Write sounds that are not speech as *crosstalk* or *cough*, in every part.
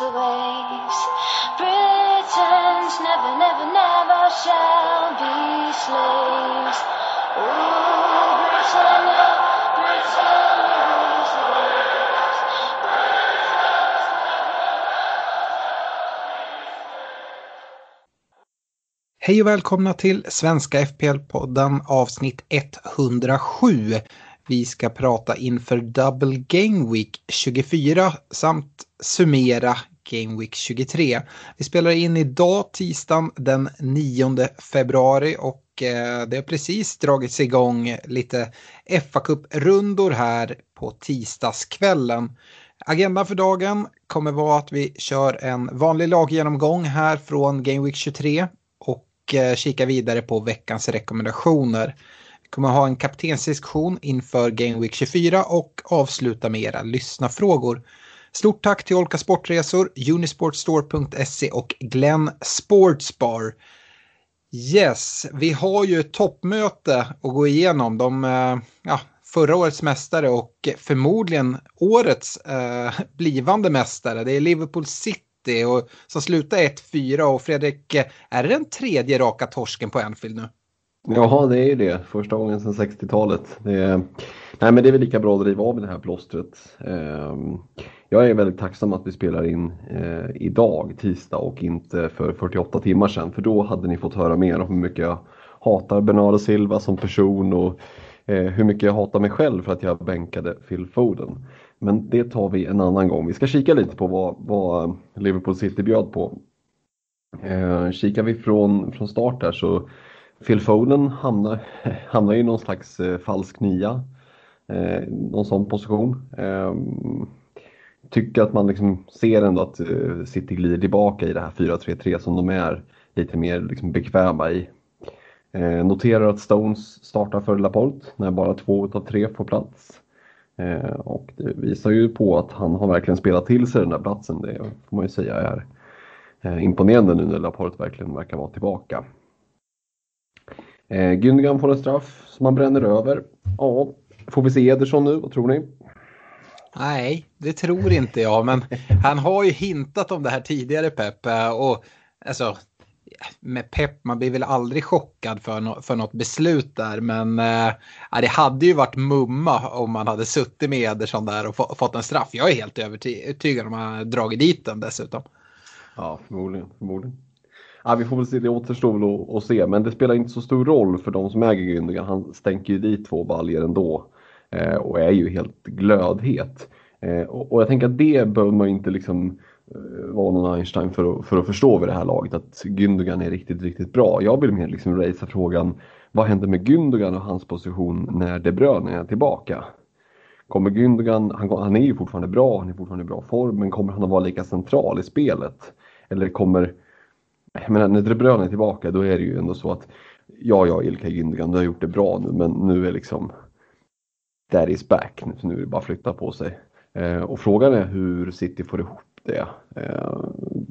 Rules the waves. Britons never, never, never shall be slaves. Ooh, Britannia, Britannia rules the waves. Hej och välkomna till Svenska FPL-podden avsnitt 107. Vi ska prata inför Double Game Week 24 samt summera Game Week 23. Vi spelar in idag tisdagen den 9 februari och eh, det har precis dragits igång lite fa Cup-rundor här på tisdagskvällen. Agendan för dagen kommer vara att vi kör en vanlig laggenomgång här från Game Week 23 och eh, kika vidare på veckans rekommendationer. Vi kommer ha en kaptensdiskussion inför Game Week 24 och avsluta med era lyssnafrågor. Stort tack till Olka Sportresor, Unisportstore.se och Glenn Sportsbar. Yes, vi har ju ett toppmöte att gå igenom. De, eh, ja, förra årets mästare och förmodligen årets eh, blivande mästare. Det är Liverpool City och, som slutar 1-4 och Fredrik, eh, är det den tredje raka torsken på Anfield nu? Ja, det är ju det. Första gången sedan 60-talet. Det är, nej, men det är väl lika bra att driva av det här plåstret. Ehm, jag är väldigt tacksam att vi spelar in eh, idag, tisdag, och inte för 48 timmar sedan. För då hade ni fått höra mer om hur mycket jag hatar Bernardo Silva som person och eh, hur mycket jag hatar mig själv för att jag bänkade Phil Foden. Men det tar vi en annan gång. Vi ska kika lite på vad, vad Liverpool City bjöd på. Ehm, kikar vi från, från start här så Phil Foden hamnar, *laughs* hamnar i någon slags eh, falsk nia. Eh, någon sån position. Eh, tycker att man liksom ser ändå att eh, City glider tillbaka i det här 4-3-3 som de är lite mer liksom bekväma i. Eh, noterar att Stones startar för Laporte när bara två av tre får plats. Eh, och det visar ju på att han har verkligen spelat till sig den där platsen. Det får man ju säga är eh, imponerande nu när Laporte verkligen verkar vara tillbaka. Eh, Gündogan får en straff som han bränner över. Ja, får vi se Ederson nu? Vad tror ni? Nej, det tror inte jag, men han har ju hintat om det här tidigare Pep. eh, Och alltså, med Pep, man blir väl aldrig chockad för, no för något beslut där, men eh, det hade ju varit mumma om man hade suttit med Ederson där och få, fått en straff. Jag är helt övertygad om att han hade dragit dit den dessutom. Ja, förmodligen. förmodligen. Ja, vi får väl se, det återstår att, se, men det spelar inte så stor roll för de som äger Gündogan. Han stänker ju dit två baljer ändå Eh, och är ju helt glödhet. Eh, och, och jag tänker att det behöver man ju inte liksom eh, vara någon Einstein för att, för att förstå vid det här laget att Gündogan är riktigt, riktigt bra. Jag vill mer liksom racea frågan vad händer med Gündogan och hans position när De Bruyne är tillbaka? Kommer Gündogan, han, han är ju fortfarande bra, han är fortfarande i bra form, men kommer han att vara lika central i spelet? Eller kommer, jag menar när De Bruyne är tillbaka då är det ju ändå så att ja, ja, Ilkay Gündogan, du har gjort det bra nu, men nu är liksom that is back, nu, är det bara att flytta på sig. Eh, och frågan är hur City får ihop det. Eh,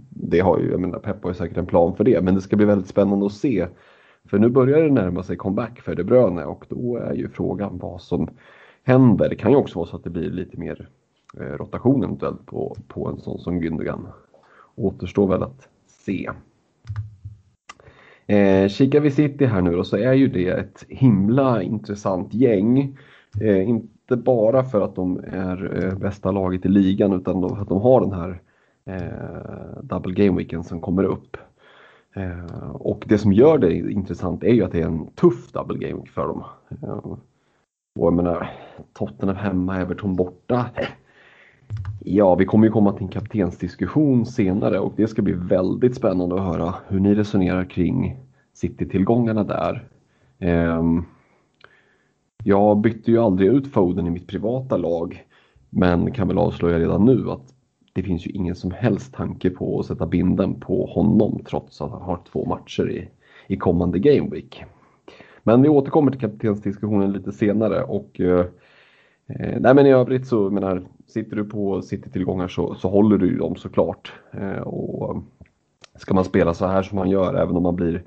det har ju, jag menar Pep har ju säkert en plan för det, men det ska bli väldigt spännande att se. För nu börjar det närma sig comeback för De Bruyne och då är ju frågan vad som händer. Det kan ju också vara så att det blir lite mer eh, rotation eventuellt på, på en sån som Gündogan. Återstår väl att se. Eh, kikar vi City här nu då så är ju det ett himla intressant gäng. Eh, inte bara för att de är eh, bästa laget i ligan utan för att de har den här eh, double game weekend som kommer upp. Eh, och det som gör det intressant är ju att det är en tuff double game week för dem. Eh, och jag menar, Tottenham hemma, Everton borta. *laughs* Ja, vi kommer ju komma till en kaptensdiskussion senare och det ska bli väldigt spännande att höra hur ni resonerar kring City-tillgångarna där. Um, jag bytte ju aldrig ut Foden i mitt privata lag men kan väl avslöja redan nu att det finns ju ingen som helst tanke på att sätta binden på honom trots att han har två matcher i, i kommande Game Week. Men vi återkommer till kaptensdiskussionen lite senare och eh, eh, nej men i övrigt så menar, sitter du på City-tillgångar så, så håller du ju dem såklart. Eh, och ska man spela så här som man gör, även om man blir,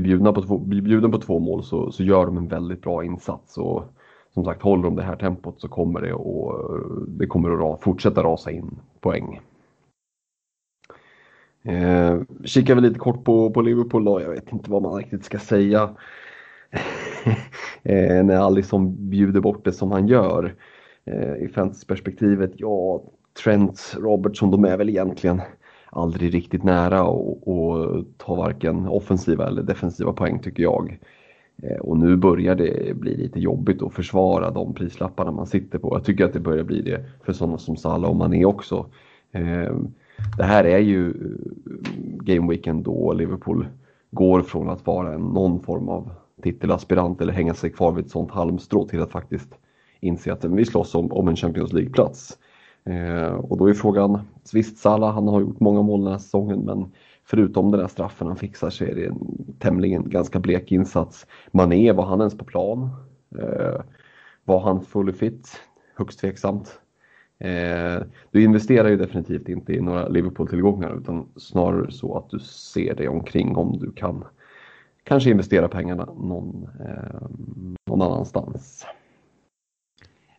blir, bjudna på två, blir bjuden på två mål så, så gör de en väldigt bra insats. Och, som sagt, håller de det här tempot så kommer det, och, det kommer att fortsätta rasa in poäng. Eh, kikar vi lite kort på, på Liverpool då. Jag vet inte vad man riktigt ska säga. *laughs* eh, när Alisson bjuder bort det som han gör. Eh, I perspektivet, ja, Trent, Robertson, de är väl egentligen aldrig riktigt nära att ta varken offensiva eller defensiva poäng tycker jag. Eh, och nu börjar det bli lite jobbigt att försvara de prislapparna man sitter på. Jag tycker att det börjar bli det för sådana som Salah och Mané också. Eh, det här är ju eh, Game Weekend då Liverpool går från att vara en, någon form av titelaspirant eller hänga sig kvar vid ett sånt halmstrå till att faktiskt inse att vi slåss om, om en Champions League-plats. Eh, och då är frågan, visst Salah han har gjort många mål den här säsongen men förutom den där straffen han fixar så är det en tämligen ganska blek insats. Mané, var han ens på plan? Eh, var han fully fit? Högst tveksamt. Eh, du investerar ju definitivt inte i några Liverpool-tillgångar utan snarare så att du ser dig omkring om du kan kanske investera pengarna någon, eh, någon annanstans.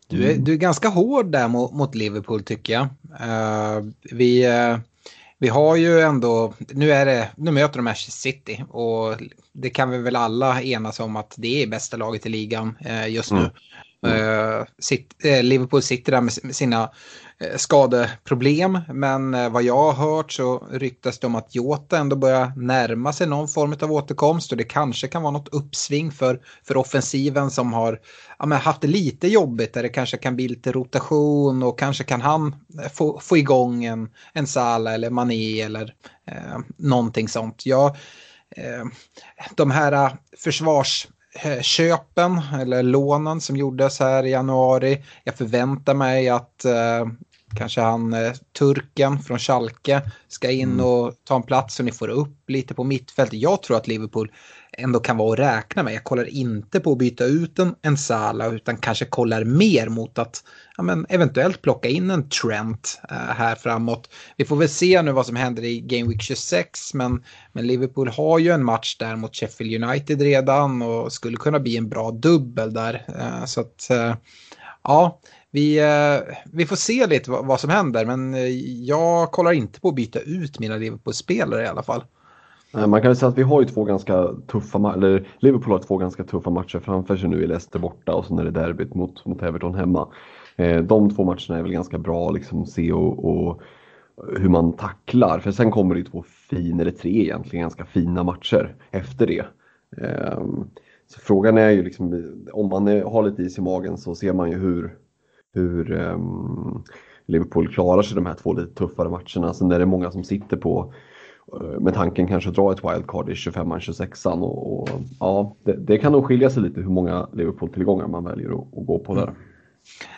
Du är, du är ganska hård där mot, mot Liverpool tycker jag. Uh, vi, uh, vi har ju ändå, nu, är det, nu möter de Manchester City och det kan vi väl alla enas om att det är bästa laget i ligan uh, just nu. Mm. Mm. Sitt, Liverpool sitter där med sina Eh, skadeproblem. Men eh, vad jag har hört så ryktas det om att Jota ändå börjar närma sig någon form av återkomst och det kanske kan vara något uppsving för, för offensiven som har ja, haft det lite jobbigt där det kanske kan bli lite rotation och kanske kan han eh, få, få igång en, en Sala eller Mané eller eh, någonting sånt. Ja, eh, de här försvars köpen eller lånen som gjordes här i januari. Jag förväntar mig att eh, Kanske han eh, turken från Schalke ska in mm. och ta en plats så ni får upp lite på mittfältet. Jag tror att Liverpool ändå kan vara att räkna med. Jag kollar inte på att byta ut en, en Sala utan kanske kollar mer mot att ja, men, eventuellt plocka in en Trent eh, här framåt. Vi får väl se nu vad som händer i Game Week 26 men, men Liverpool har ju en match där mot Sheffield United redan och skulle kunna bli en bra dubbel där. Eh, så att eh, ja, vi, eh, vi får se lite vad, vad, som händer, men eh, jag kollar inte på att byta ut mina Liverpool-spelare i alla fall. Eh, man kan säga att vi har ju två ganska tuffa eller Liverpool har två ganska tuffa matcher framför sig nu i Leicester borta och sen är det derbyt mot, mot Everton hemma. Eh, de två matcherna är väl ganska bra liksom se och, och hur man tacklar. För sen kommer det två fina, eller tre egentligen, ganska fina matcher efter det. Ehm, så frågan är ju liksom, om man har lite is i magen så ser man ju hur, hur um, Liverpool klarar sig de här två lite tuffare matcherna. Sen är det många som sitter på Eh, med tanken kanske att dra ett wildcard i 25 26 och, och ja, det, det, kan nog skilja sig lite hur många Liverpool-tillgångar man väljer att, att gå på där. Mm.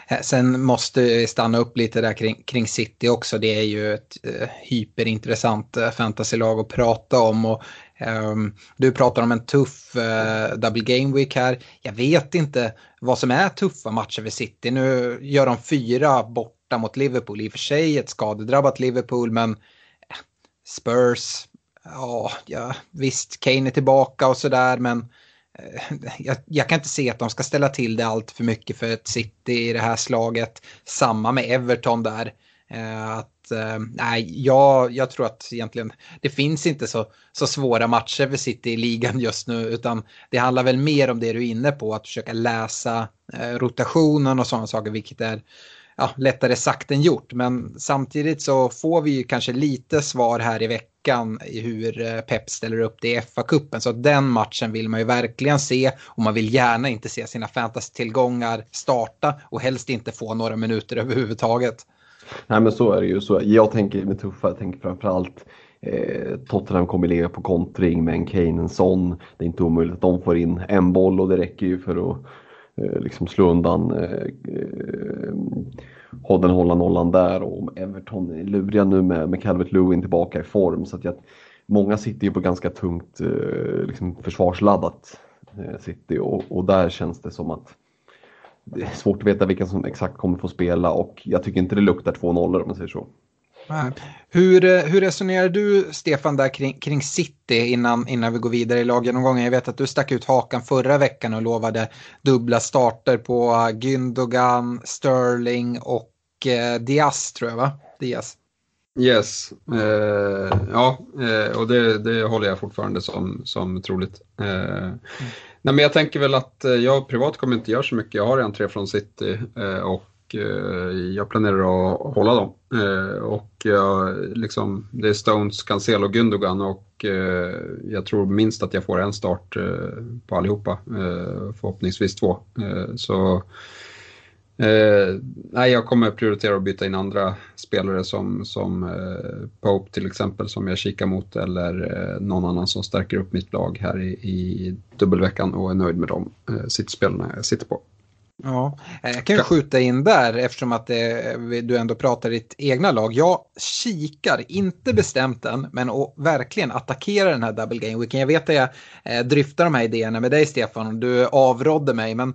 Eh, sen måste vi stanna upp lite där kring, kring City också. Det är ju ett eh, hyperintressant eh, fantasylag att prata om. Och eh, du pratar om en tuff eh, double game week här. Jag vet inte vad som är tuffa matcher för City. Nu gör de fyra borta mot Liverpool. I och för sig ett skadedrabbat Liverpool men eh, Spurs, ja, ja visst Kane är tillbaka och sådär men eh, jag, jag, kan inte se att de ska ställa till det allt för mycket för ett City i det här slaget. Samma med Everton där. Eh, att eh, nej, jag, jag tror att egentligen det finns inte så, så svåra matcher för City i ligan just nu utan det handlar väl mer om det du är inne på, att försöka läsa eh, rotationen och sådana saker, vilket är ja, lättare sagt än gjort. Men samtidigt så får vi ju kanske lite svar här i veckan i hur eh, Pep ställer upp det i FA-cupen. Så den matchen vill man ju verkligen se och man vill gärna inte se sina fantasy-tillgångar starta och helst inte få några minuter överhuvudtaget. Nej men så är det ju. Så jag tänker med tuffa, jag tänker framförallt eh, Tottenham kommer ligga på kontring med en Kane, en Son. Det är inte omöjligt att de får in en boll och det räcker ju för att Eh, liksom slå undan eh, eh, Hodden hålla nollan där och Everton är luriga nu med, med Calvert Lewin tillbaka i form. Så att jag, många sitter ju på ganska tungt eh, liksom försvarsladdat eh, City och, och där känns det som att det är svårt att veta vilka som exakt kommer få spela och jag tycker inte det luktar två nollor om man säger så. Hur, eh, hur resonerar du, Stefan, där kring, kring City innan, innan vi går vidare i laggenomgången? Jag vet att du stack ut hakan förra veckan och lovade dubbla starter på Gündogan, Sterling och eh, Diaz, tror jag, va? Diaz. Yes, eh, ja, eh, och det, det håller jag fortfarande som, som troligt. Eh, mm. Nej, men jag tänker väl att eh, jag privat kommer inte göra så mycket. Jag har en tre från City och Eh, jag planerar att hålla dem. Eh, och jag, liksom, det är Stones, Cancelo och Gundogan och eh, jag tror minst att jag får en start på allihopa. Förhoppningsvis två. Så Eh, nej, jag kommer prioritera att byta in andra spelare som, som eh, Pope till exempel som jag kikar mot eller eh, någon annan som stärker upp mitt lag här i, i dubbelveckan och är nöjd med de eh, sittspelarna jag sitter på. Ja, eh, jag kan ju skjuta in där eftersom att det, du ändå pratar ditt egna lag. Jag kikar, inte bestämt än, men att verkligen attackera den här double game weekend. Jag vet att jag eh, dryftar de här idéerna med dig Stefan och du avrådde mig, men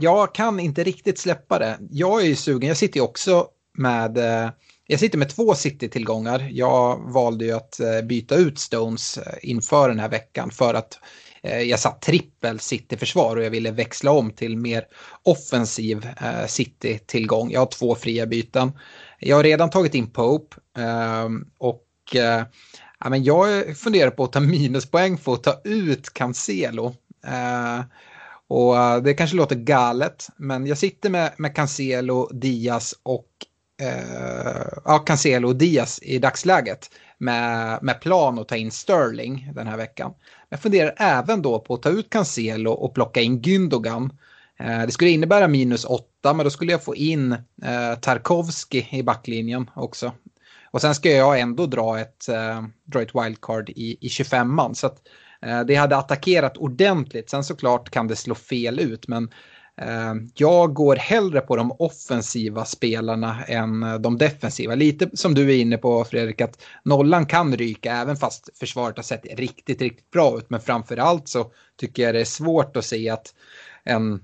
jag kan inte riktigt släppa det. Jag är ju sugen, jag sitter ju också med eh, jag sitter med två City-tillgångar. Jag valde ju att eh, byta ut Stones eh, inför den här veckan för att Eh, Eh, jag satt trippel City-försvar och jag ville växla om till mer offensiv eh, City-tillgång. Jag har två fria byten. Jag har redan tagit in Pope ehm, och eh, ja, men jag funderar på att ta minuspoäng för att ta ut Cancelo. Och det kanske låter galet, men jag sitter med, med Cancelo, Diaz och eh, ja, Cancelo och Diaz i dagsläget med, med plan att ta in Sterling den här veckan. Jag funderar även då på att ta ut Cancelo och plocka in Gündogan. Eh, det skulle innebära minus 8 men då skulle jag få in eh, Tarkovski i backlinjen också. Och sen ska jag ändå dra ett, eh, dra ett wildcard i, i 25an. Så att, eh, det hade attackerat ordentligt. Sen såklart kan det slå fel ut men Eh, jag går hellre på de offensiva spelarna än eh, de defensiva. Lite som du är inne på Fredrik, att nollan kan ryka även fast försvaret har sett riktigt, riktigt bra ut. Men framförallt så tycker jag det är svårt att se att en,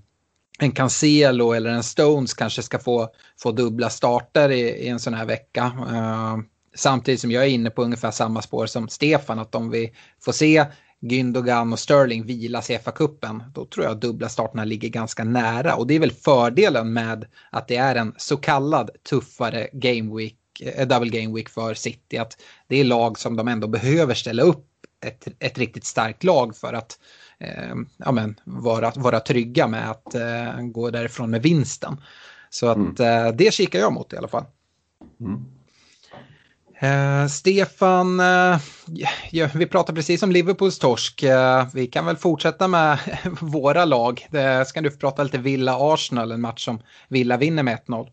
en Cancelo eller en Stones kanske ska få, få dubbla starter i, i en sån här vecka. Uh, samtidigt som jag är inne på ungefär samma spår som Stefan, att om vi får se Gündogan och Sterling vilas i FA-cupen, då tror jag dubbla starterna ligger ganska nära. Och det är väl fördelen med att det är en så kallad tuffare game week, eh, double game week för City. Att det är lag som de ändå behöver ställa upp ett, ett riktigt starkt lag för att eh, ja, men, vara, vara trygga med att eh, gå därifrån med vinsten. Så att mm. eh, det kikar jag mot i alla fall. Mm. Eh, Stefan, eh, ja, vi pratar precis om Liverpools torsk. Eh, vi kan väl fortsätta med *laughs* våra lag. Det ska du få prata lite Villa-Arsenal, en match som Villa vinner med 1-0.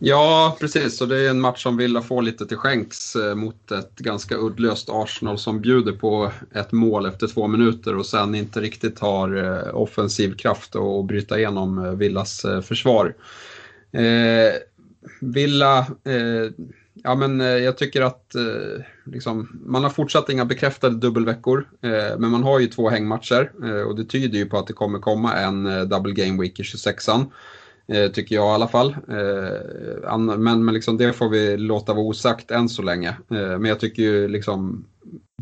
Ja, precis. Och det är en match som Villa får lite till skänks eh, mot ett ganska uddlöst Arsenal som bjuder på ett mål efter två minuter och sen inte riktigt har eh, offensiv kraft att bryta igenom eh, Villas eh, försvar. Eh, Villa eh, Ja, men eh, jag tycker att eh, liksom, man har fortsatt inga bekräftade dubbelveckor, eh, men man har ju två hängmatcher och det tyder ju på att det kommer komma en double game week i 26an. Tycker jag i alla fall. Men, men liksom det får vi låta vara osagt än så länge. Men jag tycker ju liksom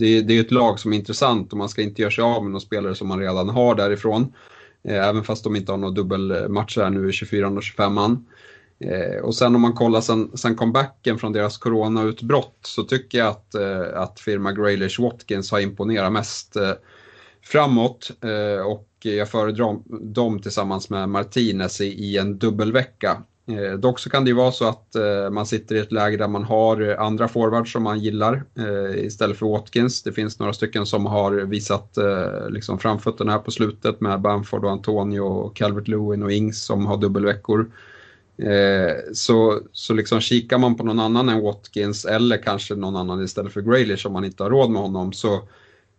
det, det är ett lag som är intressant och man ska inte göra sig av med några spelare som man redan har därifrån. Även fast de inte har några dubbelmatcher här nu i 24 och 25an. Eh, och sen om man kollar sen, sen comebacken från deras coronautbrott så tycker jag att, eh, att firma Graylish Watkins har imponerat mest eh, framåt eh, och jag föredrar dem tillsammans med Martinez i, i en dubbelvecka. Eh, dock så kan det ju vara så att eh, man sitter i ett läge där man har andra forwards som man gillar eh, istället för Watkins. Det finns några stycken som har visat eh, liksom framfötterna här på slutet med Bamford och Antonio och Calvert Lewin och Ings som har dubbelveckor. Eh, så, så liksom kikar man på någon annan än Watkins eller kanske någon annan istället för Graylish om man inte har råd med honom så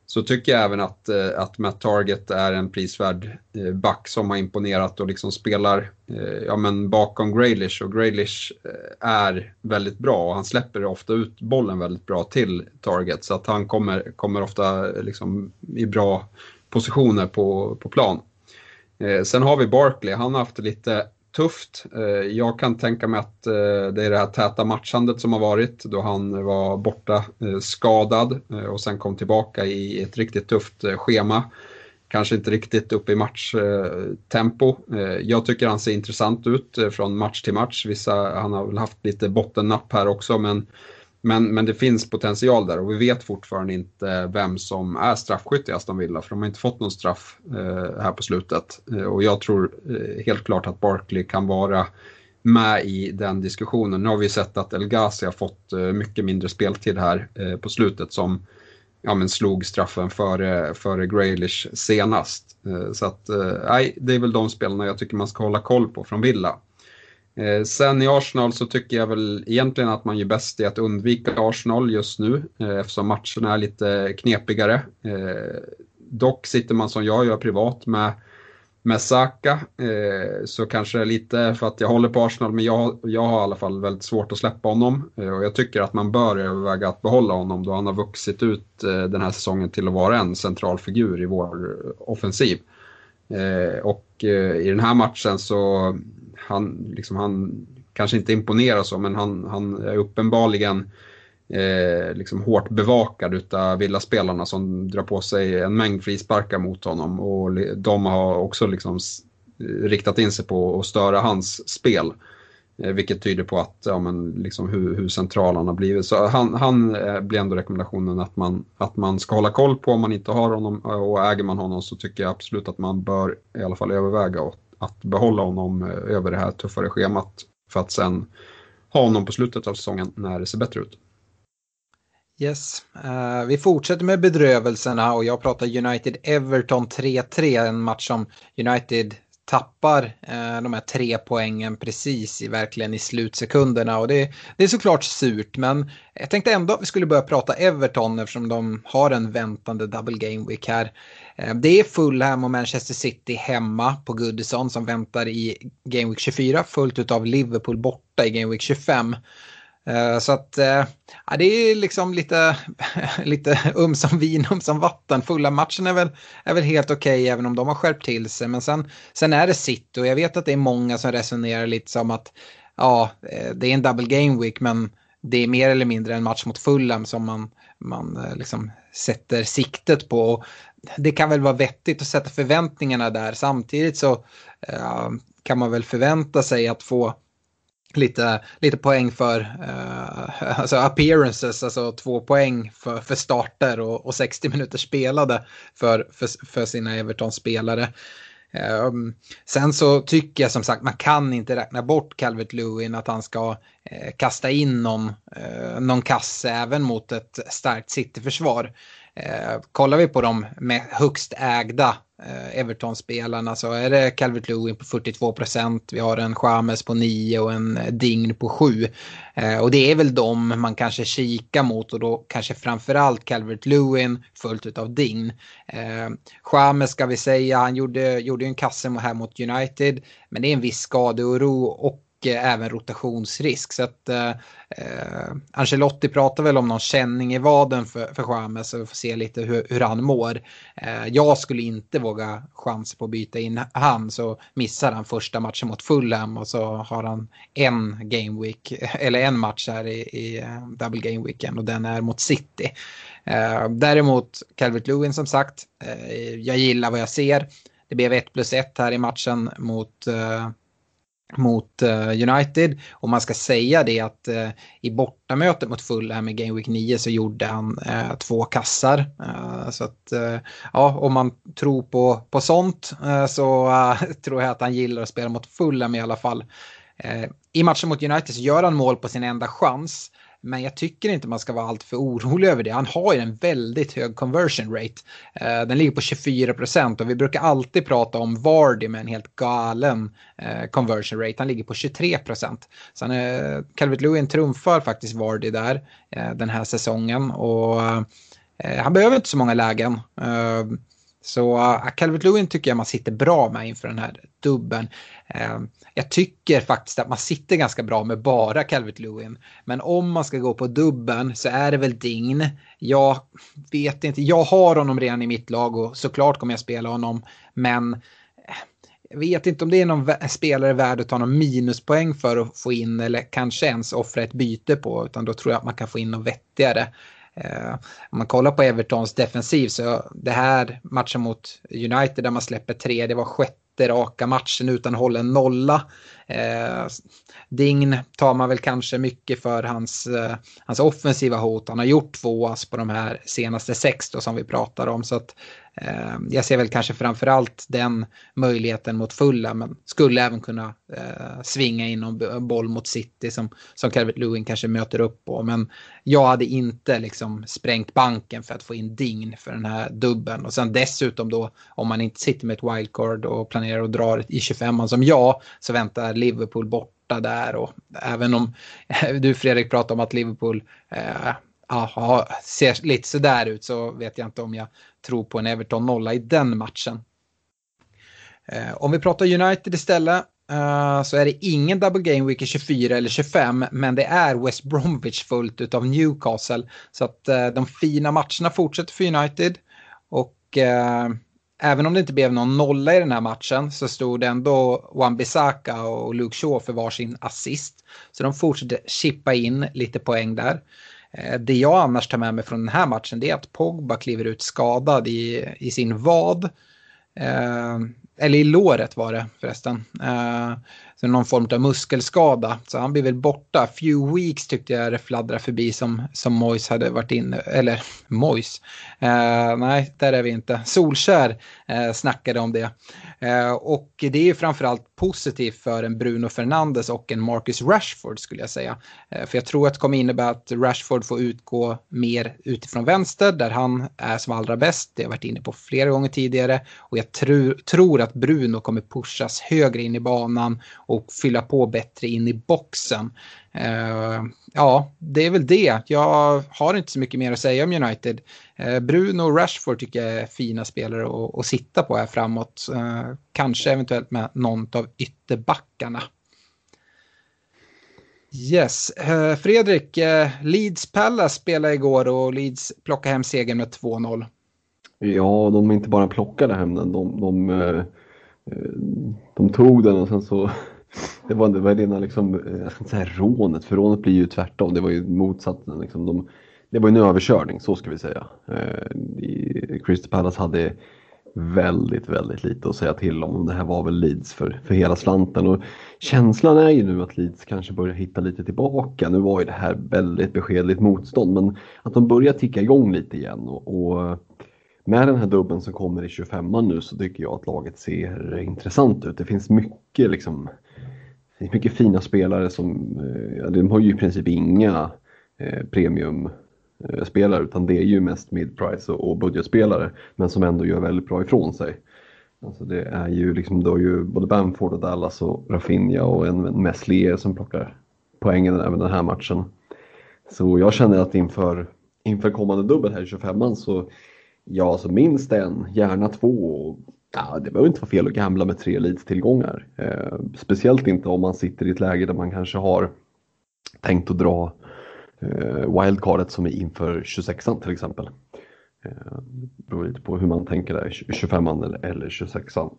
så tycker jag även att, eh, att Matt Target är en prisvärd eh, back som har imponerat och liksom spelar eh, ja, men bakom Graylish och Graylish eh, är väldigt bra och han släpper ofta ut bollen väldigt bra till Target. Så att han kommer, kommer ofta eh, liksom i bra positioner på, på plan. Eh, sen har vi Barkley, han har haft lite tufft. Eh, jag kan tänka mig att eh, det är det här täta matchandet som har varit då han var borta eh, skadad och sen kom tillbaka i ett riktigt tufft schema. Kanske inte riktigt upp i matchtempo. Jag tycker han ser intressant ut från match till match. Vissa, han har väl haft lite bottennapp här också men men, men det finns potential där och vi vet fortfarande inte vem som är straffskytt i Aston Villa för de har inte fått någon straff eh, här på slutet. Eh, och jag tror eh, helt klart att Barkley kan vara med i den diskussionen. Nu har vi sett att El Ghazi har fått eh, mycket mindre speltid här eh, på slutet som ja, men slog straffen före, före Graylish senast. Eh, så att, eh, nej, det är väl de spelarna jag tycker man ska hålla koll på från Villa. Eh, sen i Arsenal så tycker jag väl egentligen att man gör bäst i att undvika Arsenal just nu eh, eftersom matcherna är lite knepigare. Eh, dock sitter man som jag gör privat med, med Saka eh, så kanske lite för att jag håller på Arsenal men jag, jag har i alla fall väldigt svårt att släppa honom eh, och jag tycker att man bör överväga att behålla honom då han har vuxit ut eh, den här säsongen till att vara en central figur i vår offensiv. Och i den här matchen så han, liksom, han kanske inte imponerar så, men han, han är uppenbarligen eh, liksom hårt bevakad utav villaspelarna som drar på sig en mängd frisparkar mot honom. Och de har också liksom riktat in sig på att störa hans spel. Eh, vilket tyder på att, ja, men liksom hur, hur central han har blivit. Så han, han eh, blir ändå rekommendationen att man, att man ska hålla koll på om man inte har honom eh, och äger man honom så tycker jag absolut att man bör i alla fall överväga att att behålla honom eh, över det här tuffare schemat för att sen ha honom på slutet av säsongen när det ser bättre ut. Yes, uh, vi fortsätter med bedrövelserna och jag pratar United-Everton 3-3, en match som United tappar uh, de här tre poängen precis i verkligen i slutsekunderna och det, det är såklart surt men jag tänkte ändå att vi skulle börja prata Everton eftersom de har en väntande double game week här. Eh, det är Fulham och Manchester City hemma på Goodison som väntar i Game Week 24 fullt av Liverpool borta i Game Week 25. Eh, så att eh, ja, det är liksom lite, *laughs* lite um som vin, um som vatten. Fulla matchen är väl, är väl helt okej okay, även om de har skärpt till sig. Men sen, sen är det City och jag vet att det är många som resonerar lite som att ja, det är en double game week men det är mer eller mindre en match mot Fulham som man, man liksom sätter siktet på det kan väl vara vettigt att sätta förväntningarna där. Samtidigt så eh, kan man väl förvänta sig att få lite, lite poäng för eh, *laughs* alltså appearances, alltså två poäng för, för starter och, och 60 minuter spelade för, för, för sina Everton-spelare. Um, sen så tycker jag som sagt man kan inte räkna bort Calvert Lewin att han ska eh, kasta in någon, eh, någon kasse även mot ett starkt City-försvar. Eh, kollar vi på de med högst ägda eh, Everton-spelarna så är det Calvert Lewin på 42 procent. Vi har en Chames på 9 och en eh, Dign på 7. Eh, och det är väl de man kanske kikar mot och då kanske framförallt Calvert Lewin följt av Dign. Eh, Chames ska vi säga, han gjorde, gjorde en kasse här mot United men det är en viss skadeoro och även rotationsrisk. Så att eh, eh, Ancelotti pratar väl om någon känning i vaden för, för James så vi får se lite hur, hur han mår. Eh, jag skulle inte våga chans på att byta in han så missar han första matchen mot Fulham och så har han en game week *laughs* eller en match här i, i eh, double game weekend och den är mot City. Eh, däremot Calvert Lewin som sagt, eh, jag gillar vad jag ser. Det blev 1 plus 1 här i matchen mot eh, mot uh, United. Och man ska säga det att uh, i bortamötet mot Fulham i Game Week 9 så gjorde han uh, två kassar. så att ja, om man tror på, på sånt så *laughs* tror jag att han gillar att spela mot Fulham i alla fall. I matchen mot United så gör han mål på sin enda chans. Men jag tycker inte man ska vara alltför orolig över det. Han har ju en väldigt hög conversion rate. Eh, den ligger på 24 procent och vi brukar alltid prata om Vardy med en helt galen eh, conversion rate. Han ligger på 23 procent. Så han är, Calvert Lewin trumfar faktiskt Vardy där den här säsongen. Och han behöver inte så många lägen. Så Calvert Lewin tycker jag man sitter bra med inför den här dubben. Ehm, jag tycker faktiskt att man sitter ganska bra med bara Calvert Lewin. Men om man ska gå på dubben så är det väl Dign. Jag vet inte, jag har honom redan i mitt lag och såklart kommer jag spela honom. Men jag vet inte om det är någon spelare värd att ta någon minuspoäng för att få in eller kanske ens offra ett byte på. Utan då tror jag att man kan få in något vettigare. Eh, om man kollar på Evertons defensiv så det här matchen mot United där man släpper tre, det var sjätte raka matchen utan hållen nolla. Eh, Dign tar man väl kanske mycket för hans, eh, hans offensiva hot. Han har gjort två ass på de här senaste sex då, som vi pratar om. Så att, Eh, jag ser väl kanske framförallt den möjligheten mot fulla men skulle även kunna eh, svinga in en boll mot City som, som Calvert Lewin kanske möter upp på. Men jag hade inte liksom sprängt banken för att få in Dign för den här dubben. Och sen dessutom då om man inte sitter med ett wildcard och planerar att dra i 25 som jag så väntar Liverpool borta där och även om *laughs* du Fredrik pratar om att Liverpool eh, aha, ser lite sådär ut så vet jag inte om jag tro på en Everton nolla i den matchen. Eh, om vi pratar United istället eh, så är det ingen double game week i 24 eller 25 men det är West Bromwich fullt utav Newcastle. Så att eh, de fina matcherna fortsätter för United. Och eh, även om det inte blev någon nolla i den här matchen så stod det ändå Wan-Bissaka och Luke Shaw för varsin assist. Så de fortsätter chippa in lite poäng där. Eh, det jag annars tar med mig från den här matchen det är att Pogba kliver ut skadad i, i sin vad. Eh, eller i låret var det förresten. Eh, så någon form av muskelskada. Så han blir väl borta. Few weeks tyckte jag det fladdrade förbi som, som Mois hade varit inne, eller *laughs* Mois. Eh, nej, där är vi inte. Solskär eh, snackade om det. Eh, och det är ju framförallt positivt för en Bruno Fernandes och en Marcus Rashford skulle jag säga. Eh, för jag tror att det kommer innebära att Rashford får utgå mer utifrån vänster där han är som allra bäst. Det har jag varit inne på flera gånger tidigare. Och jag tro, tror att Bruno kommer pushas högre in i banan och fylla på bättre in i boxen. Uh, ja, det är väl det. Jag har inte så mycket mer att säga om United. Uh, Bruno och Rashford tycker jag är fina spelare att, att sitta på här framåt. Uh, kanske eventuellt med någon av ytterbackarna. Yes, Fredrik, Leeds Palace spelade igår och Leeds plockade hem segern med 2-0. Ja, de inte bara plockade hem den, de, de, de tog den och sen så det var, det var rena liksom, jag ska inte säga rånet, för rånet blir ju tvärtom. Det var ju motsatsen. Liksom. De, det var en överkörning, så ska vi säga. Eh, Crystal Palace hade väldigt, väldigt lite att säga till om. Det här var väl Leeds för, för hela slanten. Och känslan är ju nu att Leeds kanske börjar hitta lite tillbaka. Nu var ju det här väldigt beskedligt motstånd, men att de börjar ticka igång lite igen. Och, och med den här dubben som kommer i 25 nu så tycker jag att laget ser intressant ut. Det finns mycket liksom det finns mycket fina spelare som, eh, ja, de har ju i princip inga eh, premiumspelare eh, utan det är ju mest midprice och, och budgetspelare men som ändå gör väldigt bra ifrån sig. Alltså det är ju liksom, då ju både Bamford och Dallas och Rafinha och en Meslier som plockar poängen även den här matchen. Så jag känner att inför, inför kommande dubbel här i 25an så ja, alltså minst en, gärna två Ja, det behöver inte vara fel att gambla med tre Leeds-tillgångar. Eh, speciellt inte om man sitter i ett läge där man kanske har tänkt att dra eh, wildcardet som är inför 26an till exempel. Eh, det beror lite på hur man tänker där, 25an eller, eller 26an.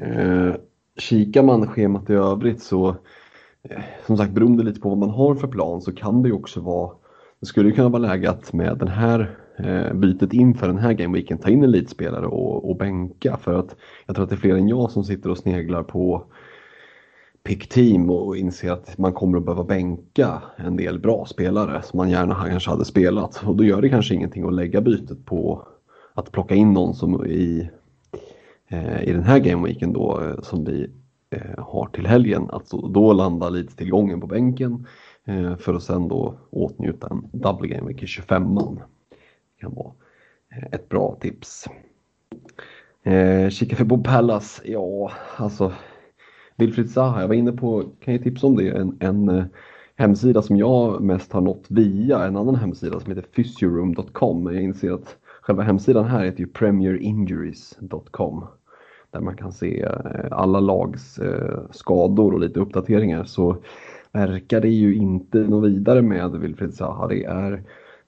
Eh, kikar man schemat i övrigt så eh, som sagt beroende lite på vad man har för plan så kan det ju också vara det skulle kunna vara läge att med den här eh, bytet inför den här gameweeken ta in elitspelare och, och bänka för att jag tror att det är fler än jag som sitter och sneglar på pick team och inser att man kommer att behöva bänka en del bra spelare som man gärna kanske hade spelat och då gör det kanske ingenting att lägga bytet på att plocka in någon som i, eh, i den här gameweeken då eh, som vi eh, har till helgen. Alltså då landa lite tillgången på bänken eh, för att sen då åtnjuta en double game week i 25an. Det kan vara eh, ett bra tips. Eh, kika för Bob Pallas, ja alltså Wilfried Zaha, jag var inne på, kan jag tipsa om det, en, en eh, hemsida som jag mest har nått via en annan hemsida som heter physioroom.com. Jag inser att själva hemsidan här heter ju premierinjuries.com där man kan se eh, alla lags eh, skador och lite uppdateringar så verkar det ju inte något vidare med Wilfried Zaha. Det är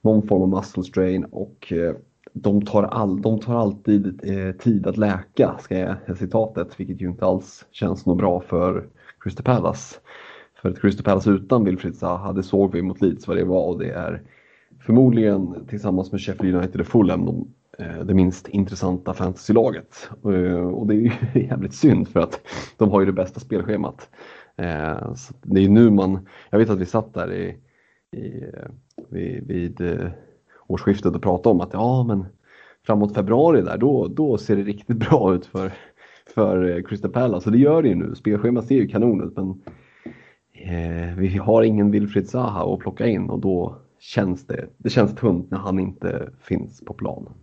någon form av muscle strain och eh, de tar, all, de tar alltid eh, tid att läka, ska jag citatet, vilket ju inte alls känns något bra för Crystal Palace. För ett Crystal Palace utan Wilfried Zaha, det såg vi mot Leeds vad det var och det är förmodligen tillsammans med Sheffield United och Fulham de, eh, det minst intressanta fantasylaget. Och det är ju *laughs* jävligt synd för att de har ju det bästa spelschemat. Så det är nu man, jag vet att vi satt där i, i, eh, vid, vid eh, årsskiftet och prata om att ja men framåt februari där då, då ser det riktigt *laughs* bra ut för, för eh, Crystal Palace och det gör det ju nu. Spelschemat ser ju kanon ut men eh, vi har ingen Wilfried Zaha att plocka in och då känns det, det känns tunt när han inte finns på planen.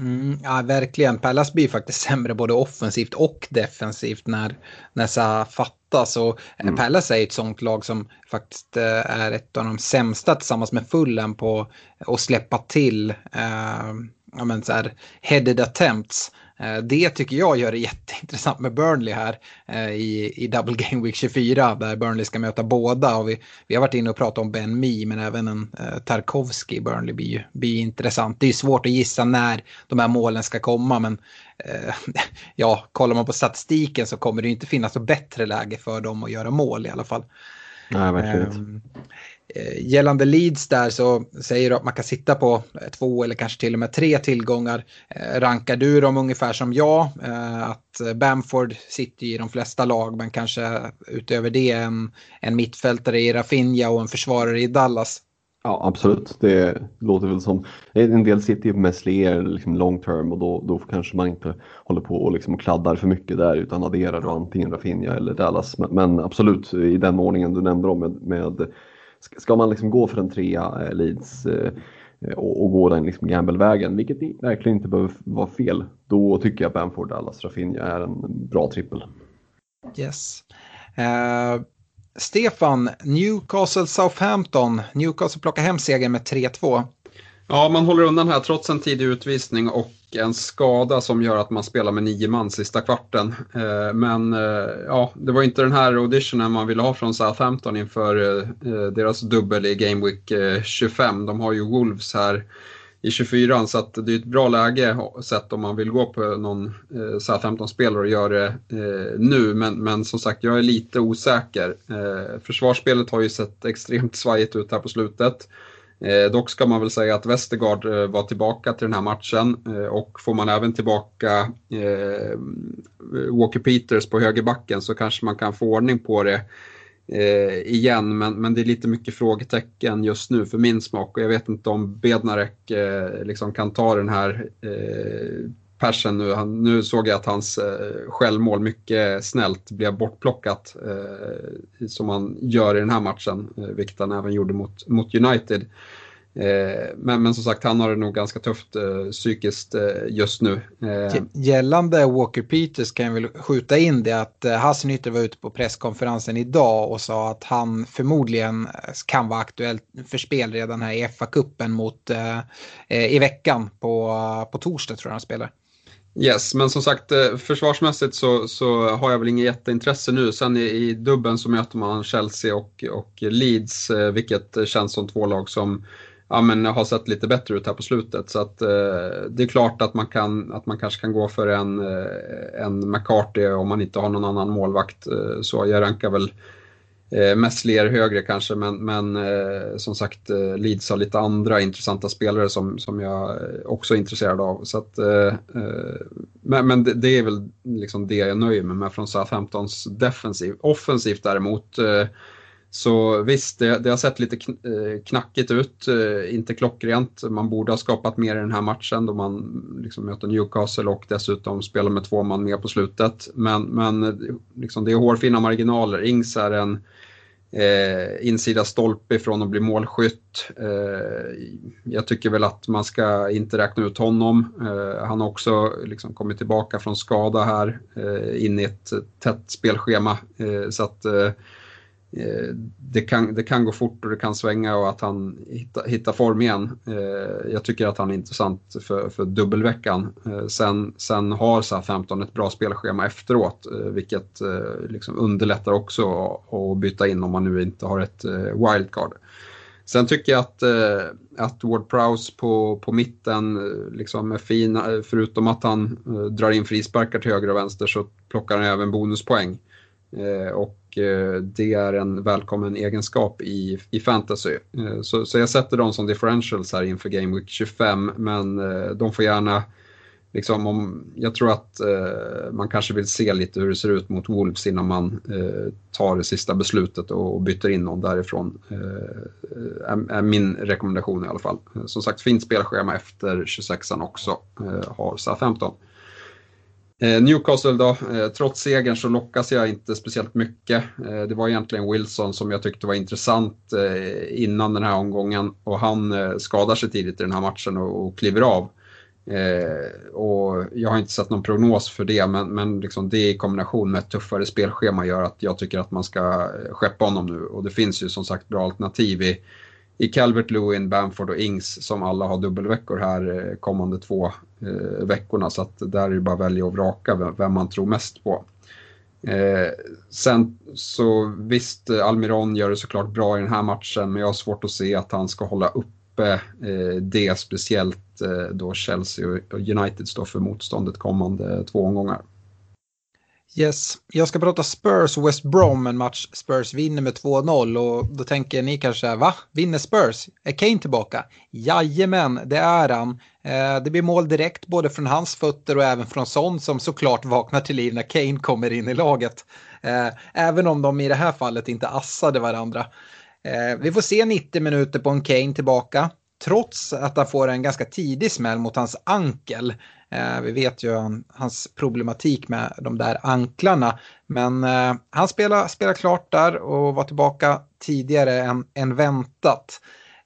Mm, ja, verkligen. Pallas blir faktiskt *laughs* sämre både offensivt och defensivt när, när Zaha fattas. Och eh, mm. Pallas är ett sånt lag som faktiskt eh, är ett av de sämsta tillsammans med Fullen på att släppa till eh, ja, men så här, headed attempts. Eh, det tycker jag gör det jätteintressant med Burnley här eh, i, i Double Game Week 24 där Burnley ska möta båda. Och vi, vi har varit inne och pratat om Ben Mee men även en eh, Tarkovsky i Burnley blir, blir intressant. Det är svårt att gissa när de här målen ska komma men eh, *laughs* ja, kollar man på statistiken så kommer det inte finnas något bättre läge för dem att göra mål i alla fall. Nej, verkligen. Eh, Eh, gällande Leeds där så säger du att man kan sitta på eh, två eller kanske till och med tre tillgångar. Eh, rankar du dem ungefär som jag? Eh, att eh, Bamford sitter i de flesta lag men kanske utöver det en, en mittfältare i Rafinha och en försvarare i Dallas. Ja absolut, det låter väl som, en del sitter ju med Meslier liksom long term och då, då kanske man inte håller på och liksom kladdar för mycket där utan adderar då antingen Rafinha eller Dallas. Men, men absolut i den ordningen du nämnde om med, med ska man liksom gå för en trea eh, Leeds eh, eh och, och, gå den liksom gamble-vägen, vilket verkligen inte behöver vara fel, då tycker jag Bamford Dallas Rafinha är en bra trippel. Yes. Uh, Stefan, Newcastle Southampton. Newcastle plockar hem segern med 3-2. Ja, man håller undan här trots en tidig utvisning och en skada som gör att man spelar med nio man sista kvarten. Eh, men eh, ja, det var inte den här auditionen man ville ha från Southampton inför eh, deras dubbel i Game Week 25. De har ju Wolves här i 24 så att det är ett bra läge sett om man vill gå på någon Southampton-spelare och göra det nu. Men, men som sagt, jag är lite osäker. Försvarsspelet har ju sett extremt svajigt ut här på slutet. Eh, dock ska man väl säga att Westergaard eh, var tillbaka till den här matchen eh, och får man även tillbaka eh, Walker Peters på högerbacken så kanske man kan få ordning på det eh, igen. Men, men det är lite mycket frågetecken just nu för min smak och jag vet inte om Bednarek eh, liksom kan ta den här eh, Persen nu. Han, nu såg jag att hans eh, självmål mycket snällt blev bortplockat eh, som han gör i den här matchen, eh, vilket han även gjorde mot, mot United. Eh, men, men som sagt, han har det nog ganska tufft eh, psykiskt eh, just nu. Eh, gällande Walker Peters kan jag väl skjuta in det att eh, Hasselnytter var ute på presskonferensen idag och sa att han förmodligen eh, kan vara aktuell för spel redan här i FA-cupen mot eh, eh, i veckan på, på torsdag tror jag han spelar. Yes, men som sagt eh, försvarsmässigt så, så har jag väl inget jätteintresse nu. Sen i, i dubben så möter man Chelsea och, och Leeds, eh, vilket känns som två lag som ja, men har sett lite bättre ut här på slutet. Så att, eh, det är klart att man, kan, att man kanske kan gå för en, eh, en McCarthy om man inte har någon annan målvakt. så jag rankar väl Eh, Messler högre kanske, men, men eh, som sagt eh, Leeds har lite andra intressanta spelare som, som jag eh, också är intresserad av. Så att, eh, eh men men det, det, är väl liksom det jag nöjer mig med från Southamptons defensiv. Offensivt däremot, eh, Så visst, det, det har sett lite eh, knackigt ut, eh, inte klockrent. Man borde ha skapat mer i den här matchen då man liksom möter Newcastle och dessutom spelar med två man mer på slutet. Men, men eh, liksom, det är hårfina marginaler. Ings är en eh, insida stolpe ifrån att bli målskytt. Eh, jag tycker väl att man ska inte räkna ut honom. Eh, han har också liksom kommit tillbaka från skada här eh, in i ett tätt spelschema. Eh, så att Eh, Eh, det kan, det kan gå fort och det kan svänga och att han hittar, hitta form igen. Eh, jag tycker att han är intressant för, för dubbelveckan. Eh, sen, sen har SA-15 ett bra spelschema efteråt eh, vilket eh, liksom underlättar också att byta in om man nu inte har ett wildcard. Sen tycker jag att, att Ward Prowse på, på mitten liksom är fin, förutom att han drar in frisparkar till höger och vänster så plockar han även bonuspoäng. Eh, och eh, det är en välkommen egenskap i, i fantasy. Eh, så, så jag sätter dem som differentials här inför Game Week 25 men de får gärna Liksom om, jag tror att eh, man kanske vill se lite hur det ser ut mot Wolves innan man eh, tar det sista beslutet och, och byter in någon därifrån. Eh, är, är, min rekommendation i alla fall. Som sagt, fint spelschema efter 26an också, har SA-15. Eh, Eh, Newcastle då, eh, trots segern så lockas jag inte speciellt mycket. Eh, det var egentligen Wilson som jag tyckte var intressant innan den här omgången och han skadar sig tidigt i den här matchen och kliver av. Och jag har inte sett någon prognos för det men, men liksom det i kombination med ett tuffare spelschema gör att jag tycker att man ska skeppa honom nu och det finns ju som sagt bra alternativ i i Calvert Lewin, Bamford och Ings som alla har dubbelveckor här eh, kommande två eh, veckorna så att där är det bara att välja och vraka vem, vem man tror mest på. Eh, sen så visst, eh, Almiron gör det såklart bra i den här matchen men jag har svårt att se att han ska hålla uppe eh, det speciellt eh, då Chelsea och United står för motståndet kommande två omgångar. Yes, jag ska prata Spurs och West Brom, en match Spurs vinner med 2-0 och då tänker ni kanske, va? Vinner Spurs? Är Kane tillbaka? Jajamän, det är han. Eh, det blir mål direkt både från hans fötter och även från Son som såklart vaknar till liv när Kane kommer in i laget. Eh, även om de i det här fallet inte assade varandra. Eh, vi får se 90 minuter på en Kane tillbaka. Trots att han får en ganska tidig smäll mot hans ankel. Eh, vi vet ju hans problematik med de där anklarna. Men eh, han spelar, spelar klart där och var tillbaka tidigare än, än väntat.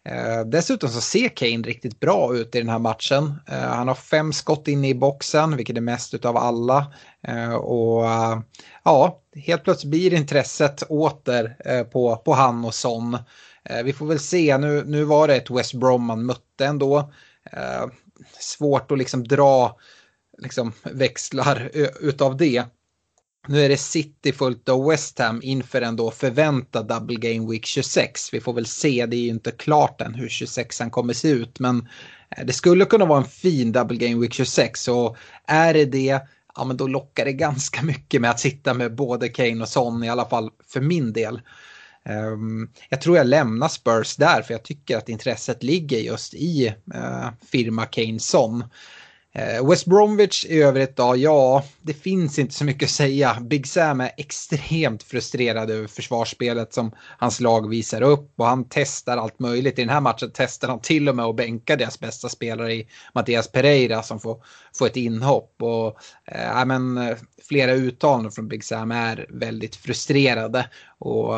Eh, dessutom så ser Kane riktigt bra ut i den här matchen. Eh, han har fem skott inne i boxen, vilket är mest av alla. Eh, och eh, ja, helt plötsligt blir intresset åter eh, på, på han och Son. Eh, vi får väl se, nu, nu var det ett West Brom man mötte ändå. Eh, svårt att liksom dra liksom, växlar utav det. Nu är det City fullt av West Ham inför en då förväntad Double Game Week 26. Vi får väl se, det är ju inte klart än hur 26an kommer se ut. Men eh, det skulle kunna vara en fin Double Game Week 26. Och är det det, ja men då lockar det ganska mycket med att sitta med både Kane och Son, i alla fall för min del. Ehm, jag tror jag lämnar Spurs där för jag tycker att intresset ligger just i eh, firma Kane-Son. Eh, West Bromwich i övrigt då, ja, det finns inte så mycket att säga. Big Sam är extremt frustrerad över försvarsspelet som hans lag visar upp och han testar allt möjligt. I den här matchen testar han till och med att bänka deras bästa spelare i Mattias Pereira som får, får ett inhopp. Och, äh, men, flera uttalanden från Big Sam är väldigt frustrerade. Och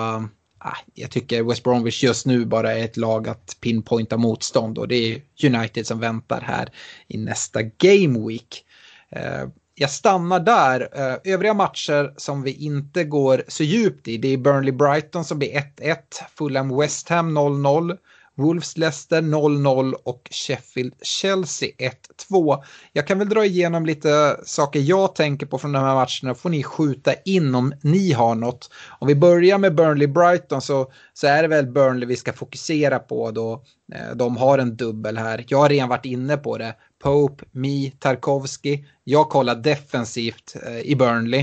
Ah, jag tycker West Bromwich just nu bara är ett lag att pinpointa motstånd och det är United som väntar här i nästa Game Week. Eh, jag stannar där. Eh, övriga matcher som vi inte går så djupt i det är Burnley Brighton som blir 1-1, Fulham West Ham 0-0, Wolves Leicester 0-0 och Sheffield Chelsea 1-2. Jag kan väl dra igenom lite saker jag tänker på från de här matcherna. får ni skjuta in om ni har något. Om vi börjar med Burnley Brighton så, så är det väl Burnley vi ska fokusera på då. Eh, de har en dubbel här. Jag har redan varit inne på det. Pope, Mi, Tarkovsky. Jag kollar defensivt eh, i Burnley.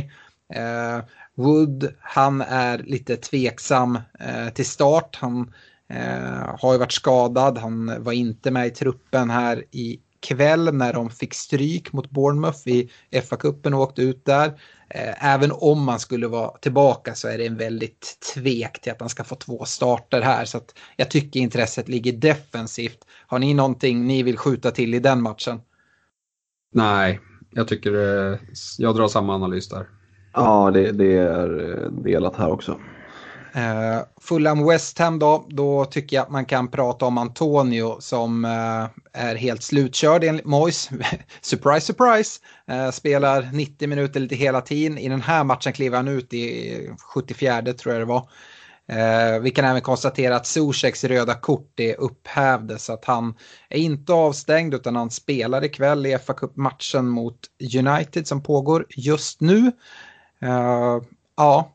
Eh, Wood, han är lite tveksam eh, till start. Han Eh, har ju varit skadad, han var inte med i truppen här i kväll när de fick stryk mot Bournemouth i FA-cupen och åkte ut där. Eh, även om man skulle vara tillbaka så är det en väldigt tvek till att han ska få två starter här. Så att jag tycker intresset ligger defensivt. Har ni någonting ni vill skjuta till i den matchen? Nej, jag tycker jag drar samma analys där. Ja, det, det är delat här också. Uh, Fulham West Ham då, då tycker jag att man kan prata om Antonio som uh, är helt slutkörd enligt Mois. *laughs* surprise, surprise! Uh, spelar 90 minuter lite hela tiden. I den här matchen kliver han ut i 74 tror jag det var. Uh, vi kan även konstatera att Zuzeks röda kort är upphävde så att han är inte avstängd utan han spelar ikväll i fa Cup-matchen mot United som pågår just nu. ja,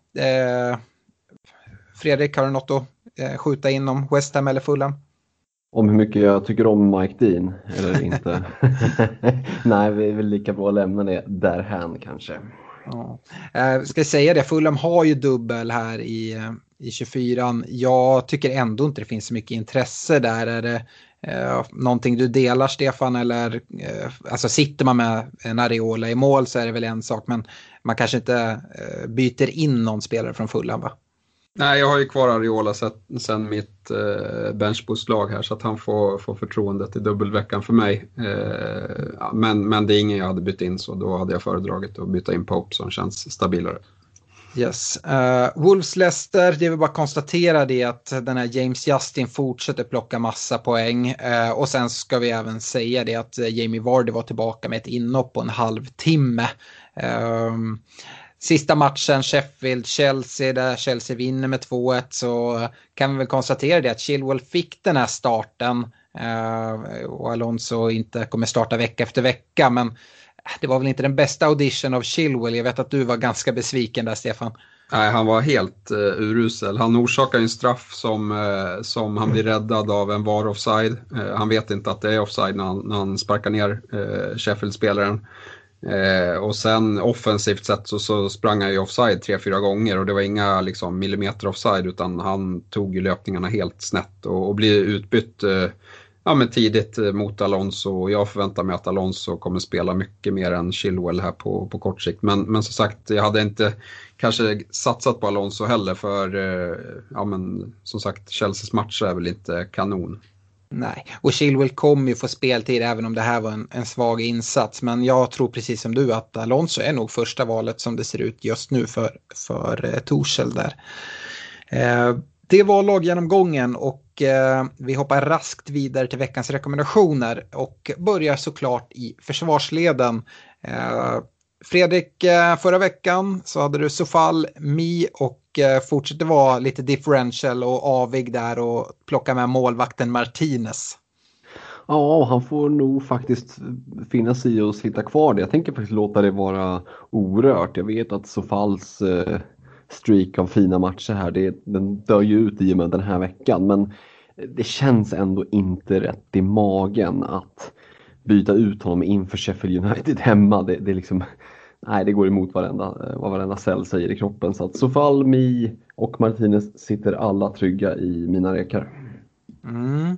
Fredrik, har du något att eh, skjuta in om West Ham eller Fulham? Om hur mycket jag tycker om Mike Dean eller inte? *laughs* Nej, vi är väl lika bra att lämna det därhän kanske. Ja. Eh, ska jag säga det, Fulham har ju dubbel här i, eh, i 24. Jag tycker ändå inte det finns så mycket intresse där. Är det eh, någonting du delar Stefan eller eh, alltså sitter man med en Areola i mål så är det väl en sak men man kanske inte eh, byter in någon spelare från Fulham va? Nej, jag har ju kvar Ariola sen mitt eh, benchboost-lag här så att han får, får förtroendet i dubbelveckan för mig. Eh, men, men det är ingen jag hade bytt in så då hade jag föredragit att byta in Pope som känns stabilare. Yes. Eh, uh, Wolves Leicester, det vill bara konstatera det att den här James Justin fortsätter plocka massa poäng. Uh, och sen ska vi även säga det att Jamie Vardy var tillbaka med ett inhopp på en halvtimme. Uh, sista matchen Sheffield-Chelsea där Chelsea vinner med 2-1 så kan vi väl konstatera det att Chilwell fick den här starten eh, och Alonso inte kommer starta vecka efter vecka men eh, det var väl inte den bästa audition av Chilwell. Jag vet att du var ganska besviken där Stefan. Nej, han var helt uh, urusel. Han orsakar en straff som, uh, som han blir räddad av en VAR offside. Uh, han vet inte att det är offside när han, när han sparkar ner uh, Sheffield-spelaren. Eh, och sen offensivt sett så, så sprang han ju offside tre, fyra gånger och det var inga liksom, millimeter offside utan han tog ju löpningarna helt snett och, och blir utbytt eh, ja, men tidigt eh, mot Alonso och jag förväntar mig att Alonso kommer spela mycket mer än Chilwell här på, på kort sikt. Men, men som sagt, jag hade inte kanske satsat på Alonso heller för eh, ja, men, som sagt Chelseas matcher är väl inte kanon. Nej, och Chilwell kommer ju få speltid även om det här var en, en, svag insats. Men jag tror precis som du att Alonso är nog första valet som det ser ut just nu för, för eh, Torshäll där. Eh, det var laggenomgången och eh, vi hoppar raskt vidare till veckans rekommendationer och börjar såklart i försvarsleden. Eh, Fredrik, eh, förra veckan så hade du Sofal, Mi och eh, fortsätter vara lite differential och avig där och plocka med målvakten Martinez. Ja, han får nog faktiskt finna sig i att sitta kvar det. Jag tänker faktiskt låta det vara orört. Jag vet att Sofals eh, streak av fina matcher här, det, den dör ju ut i och med den här veckan. Men det känns ändå inte rätt i magen att byta ut honom inför Sheffield United hemma. Det, det, liksom, nej, det går emot varenda, eh, vad varenda cell säger i kroppen. Så att Sofal, Mi och Martinez sitter alla trygga i mina rekar. Mm.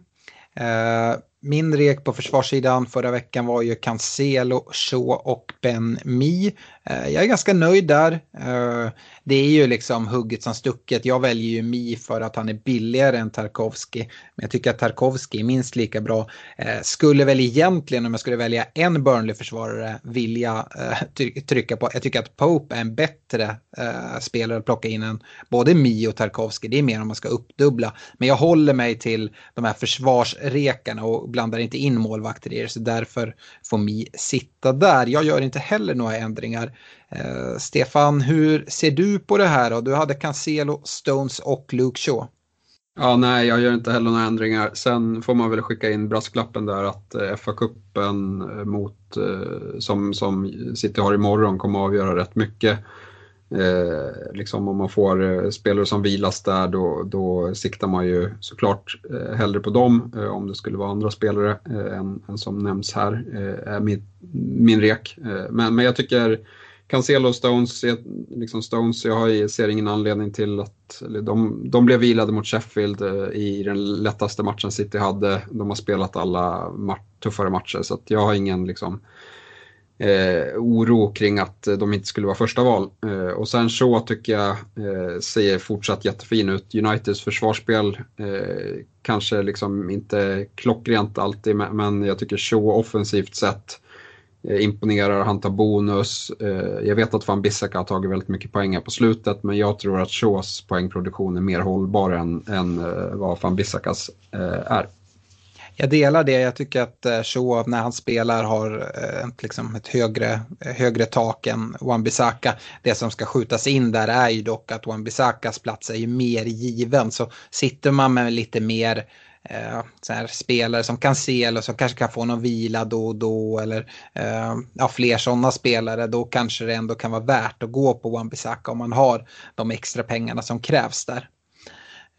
Eh, min rek på försvarssidan förra veckan var ju Cancelo, Shaw och Ben Mi. Eh, jag är ganska nöjd där. Eh, det är ju liksom hugget som stucket. Jag väljer ju Mi för att han är billigare än Tarkovski. Men jag tycker att Tarkovski är minst lika bra. Eh, skulle väl egentligen om jag skulle välja en Burnley-försvarare vilja trycka på. Jag tycker att Pope är en bättre spelare att plocka in än både Mi och Tarkovski. Det är mer om man ska uppdubbla. Men jag håller mig till de här försvarsrekarna och blandar inte in målvakter i det. Så därför får Mi sitta där. Jag gör inte heller några ändringar. Eh, Stefan, hur ser du på det här då? Du hade Cancelo, Stones och Luke Shaw. Ja, nej, jag gör inte heller några ändringar. Sen får man väl skicka in brasklappen där att eh, FA-cupen eh, mot, eh, som, som City har imorgon kommer att avgöra rätt mycket. Eh, liksom om man får eh, spelare som vilas där då, då siktar man ju såklart eh, hellre på dem eh, om det skulle vara andra spelare eh, än, än, som nämns här, eh, är min, min rek. Eh, men, men jag tycker Cancelo Stones, liksom Stones, jag ser ingen anledning till att de, de blev vilade mot Sheffield eh, i den lättaste matchen City hade. De har spelat alla mat tuffare matcher så jag har ingen liksom, eh, oro kring att eh, de inte skulle vara första val. Eh, och sen Shaw tycker jag eh, ser fortsatt jättefin ut. Uniteds försvarsspel eh, kanske liksom inte klockrent alltid men jag tycker Shaw offensivt sett eh, imponerar, han tar bonus. Eh, jag vet att van Bissaka har tagit väldigt mycket poäng här på slutet men jag tror att Shaws poängproduktion är mer hållbar än, än vad van Bissakas är. Jag delar det. Jag tycker att eh, Shaw när han spelar har eh, ett, liksom ett högre, eh, högre tak än Wan-Bissaka. Det som ska skjutas in där är ju dock att Wan-Bissakas plats är ju mer given. Så sitter man med lite mer eh, så här, spelare som kan se eller som kanske kan få någon vila då och då eller eh, ja, fler sådana spelare då kanske det ändå kan vara värt att gå på Wan-Bissaka om man har de extra pengarna som krävs där.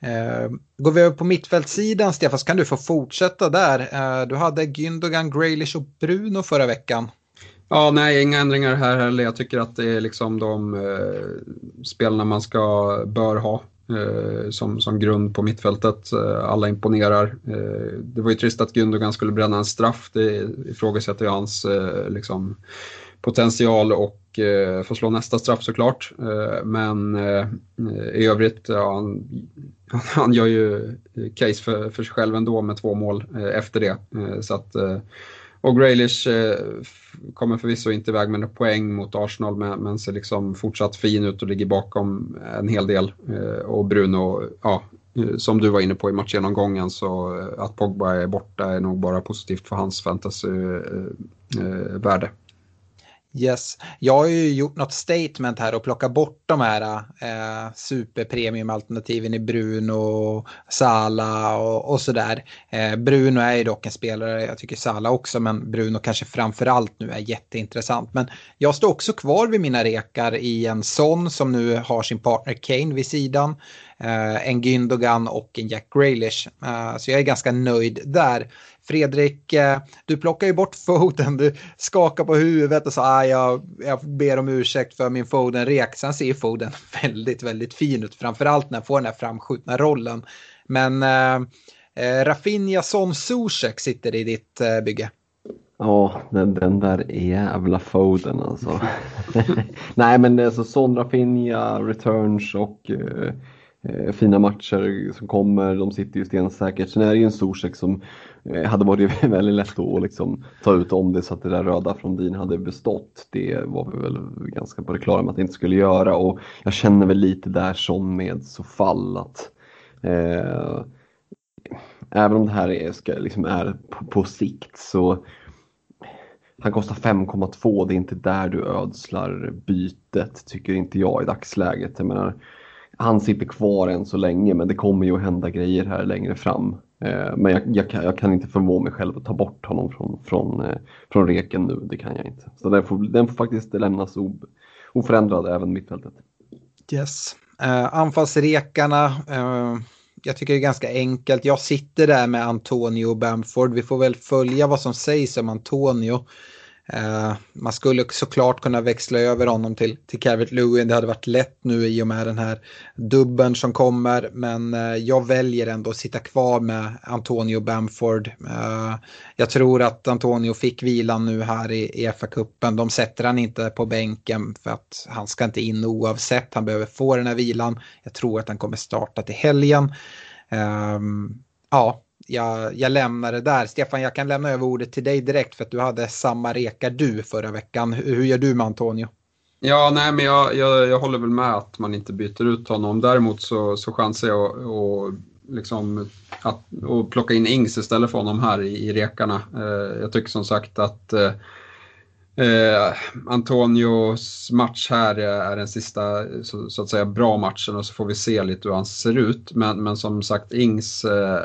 Eh, går vi över på mittfältssidan Stefan så kan du få fortsätta där. Eh, du hade Gündogan, Graylish och Bruno förra veckan. Ja, nej, inga ändringar här heller. Jag tycker att det är liksom de eh, spelarna man ska, bör ha Eh, som, som grund på mittfältet. Eh, alla imponerar. Eh, det var ju trist att Gündogan skulle bränna en straff. Det ifrågasätter ju hans eh, liksom, potential och eh, får slå nästa straff såklart. Eh, men eh, i övrigt, ja, han, *laughs* han gör ju case för, för sig själv ändå med två mål eh, efter det. Eh, så att och Graylish eh, eh kommer förvisso inte iväg med några poäng mot Arsenal men, men ser liksom fortsatt fin ut och ligger bakom en hel del. Eh, och Bruno, ja, som du var inne på i matchgenomgången så att Pogba är borta är nog bara positivt för hans fantasyvärde. Yes, jag har ju gjort något statement här och plockat bort de här eh, superpremiumalternativen i Bruno, Sala och, och sådär. Eh, Bruno är ju dock en spelare, jag tycker Sala också, men Bruno kanske framför allt nu är jätteintressant. Men jag står också kvar vid mina rekar i en sån som nu har sin partner Kane vid sidan. Eh, en Gündogan och en Jack Grealish. Eh, så jag är ganska nöjd där. Fredrik, eh, du plockar ju bort *laughs* Foden, du skakar på huvudet och sa ah, jag, jag ber om ursäkt för min Foden-rek. Sen ser Foden *laughs* väldigt, väldigt fin ut, framförallt när han får den här framskjutna rollen. Men eh, eh, Rafinha Son Zuzek sitter i ditt eh, bygge. Ja, den, den där jävla Foden alltså. *laughs* Nej men alltså Son, Rafinha, Returns och eh, Eh, fina matcher som kommer. De sitter ju stensäkert. Sen är det ju en Zuzek som Eh, hade varit *laughs* väldigt lätt att liksom ta ut om det så att det där röda från din hade bestått. Det var vi väl ganska på det klara med att det inte skulle göra och jag känner väl lite där som med Sofall att eh, även om det här är, ska, liksom är på, på sikt så han kostar 5,2, det är inte där du ödslar bytet tycker inte jag i dagsläget. Jag menar, han sitter kvar än så länge men det kommer ju att hända grejer här längre fram. Eh, men jag, jag, kan, jag, kan, inte förmå mig själv att ta bort honom från, från, eh, från reken nu, det kan jag inte. Så den får, den får faktiskt lämnas oförändrad även mittfältet. Yes. Uh, anfallsrekarna, uh, jag tycker det är ganska enkelt. Jag sitter där med Antonio och Bamford. Vi får väl följa vad som sägs om Antonio. Uh, man skulle såklart kunna växla över honom till, till Calvert Lewin. Det hade varit lätt nu i och med den här dubben som kommer. Men uh, jag väljer ändå att sitta kvar med Antonio Bamford. Uh, jag tror att Antonio fick vilan nu här i, i FA-cupen. De sätter han inte på bänken för att han ska inte in oavsett. Han behöver få den här vilan. Jag tror att han kommer starta till helgen. Ehm, ja, jag, jag lämnar det där. Stefan, jag kan lämna över ordet till dig direkt för att du hade samma reka du förra veckan. Hur, hur gör du med Antonio? Ja, nej, men jag, jag, jag, håller väl med att man inte byter ut honom. Däremot så, så chansar jag att liksom, att, och plocka in Ings istället för honom här i, i rekarna. Eh, jag tycker som sagt att eh, eh, Antonios match här är den sista så, så, att säga bra matchen och så får vi se lite hur han ser ut. Men, men som sagt Ings Eh,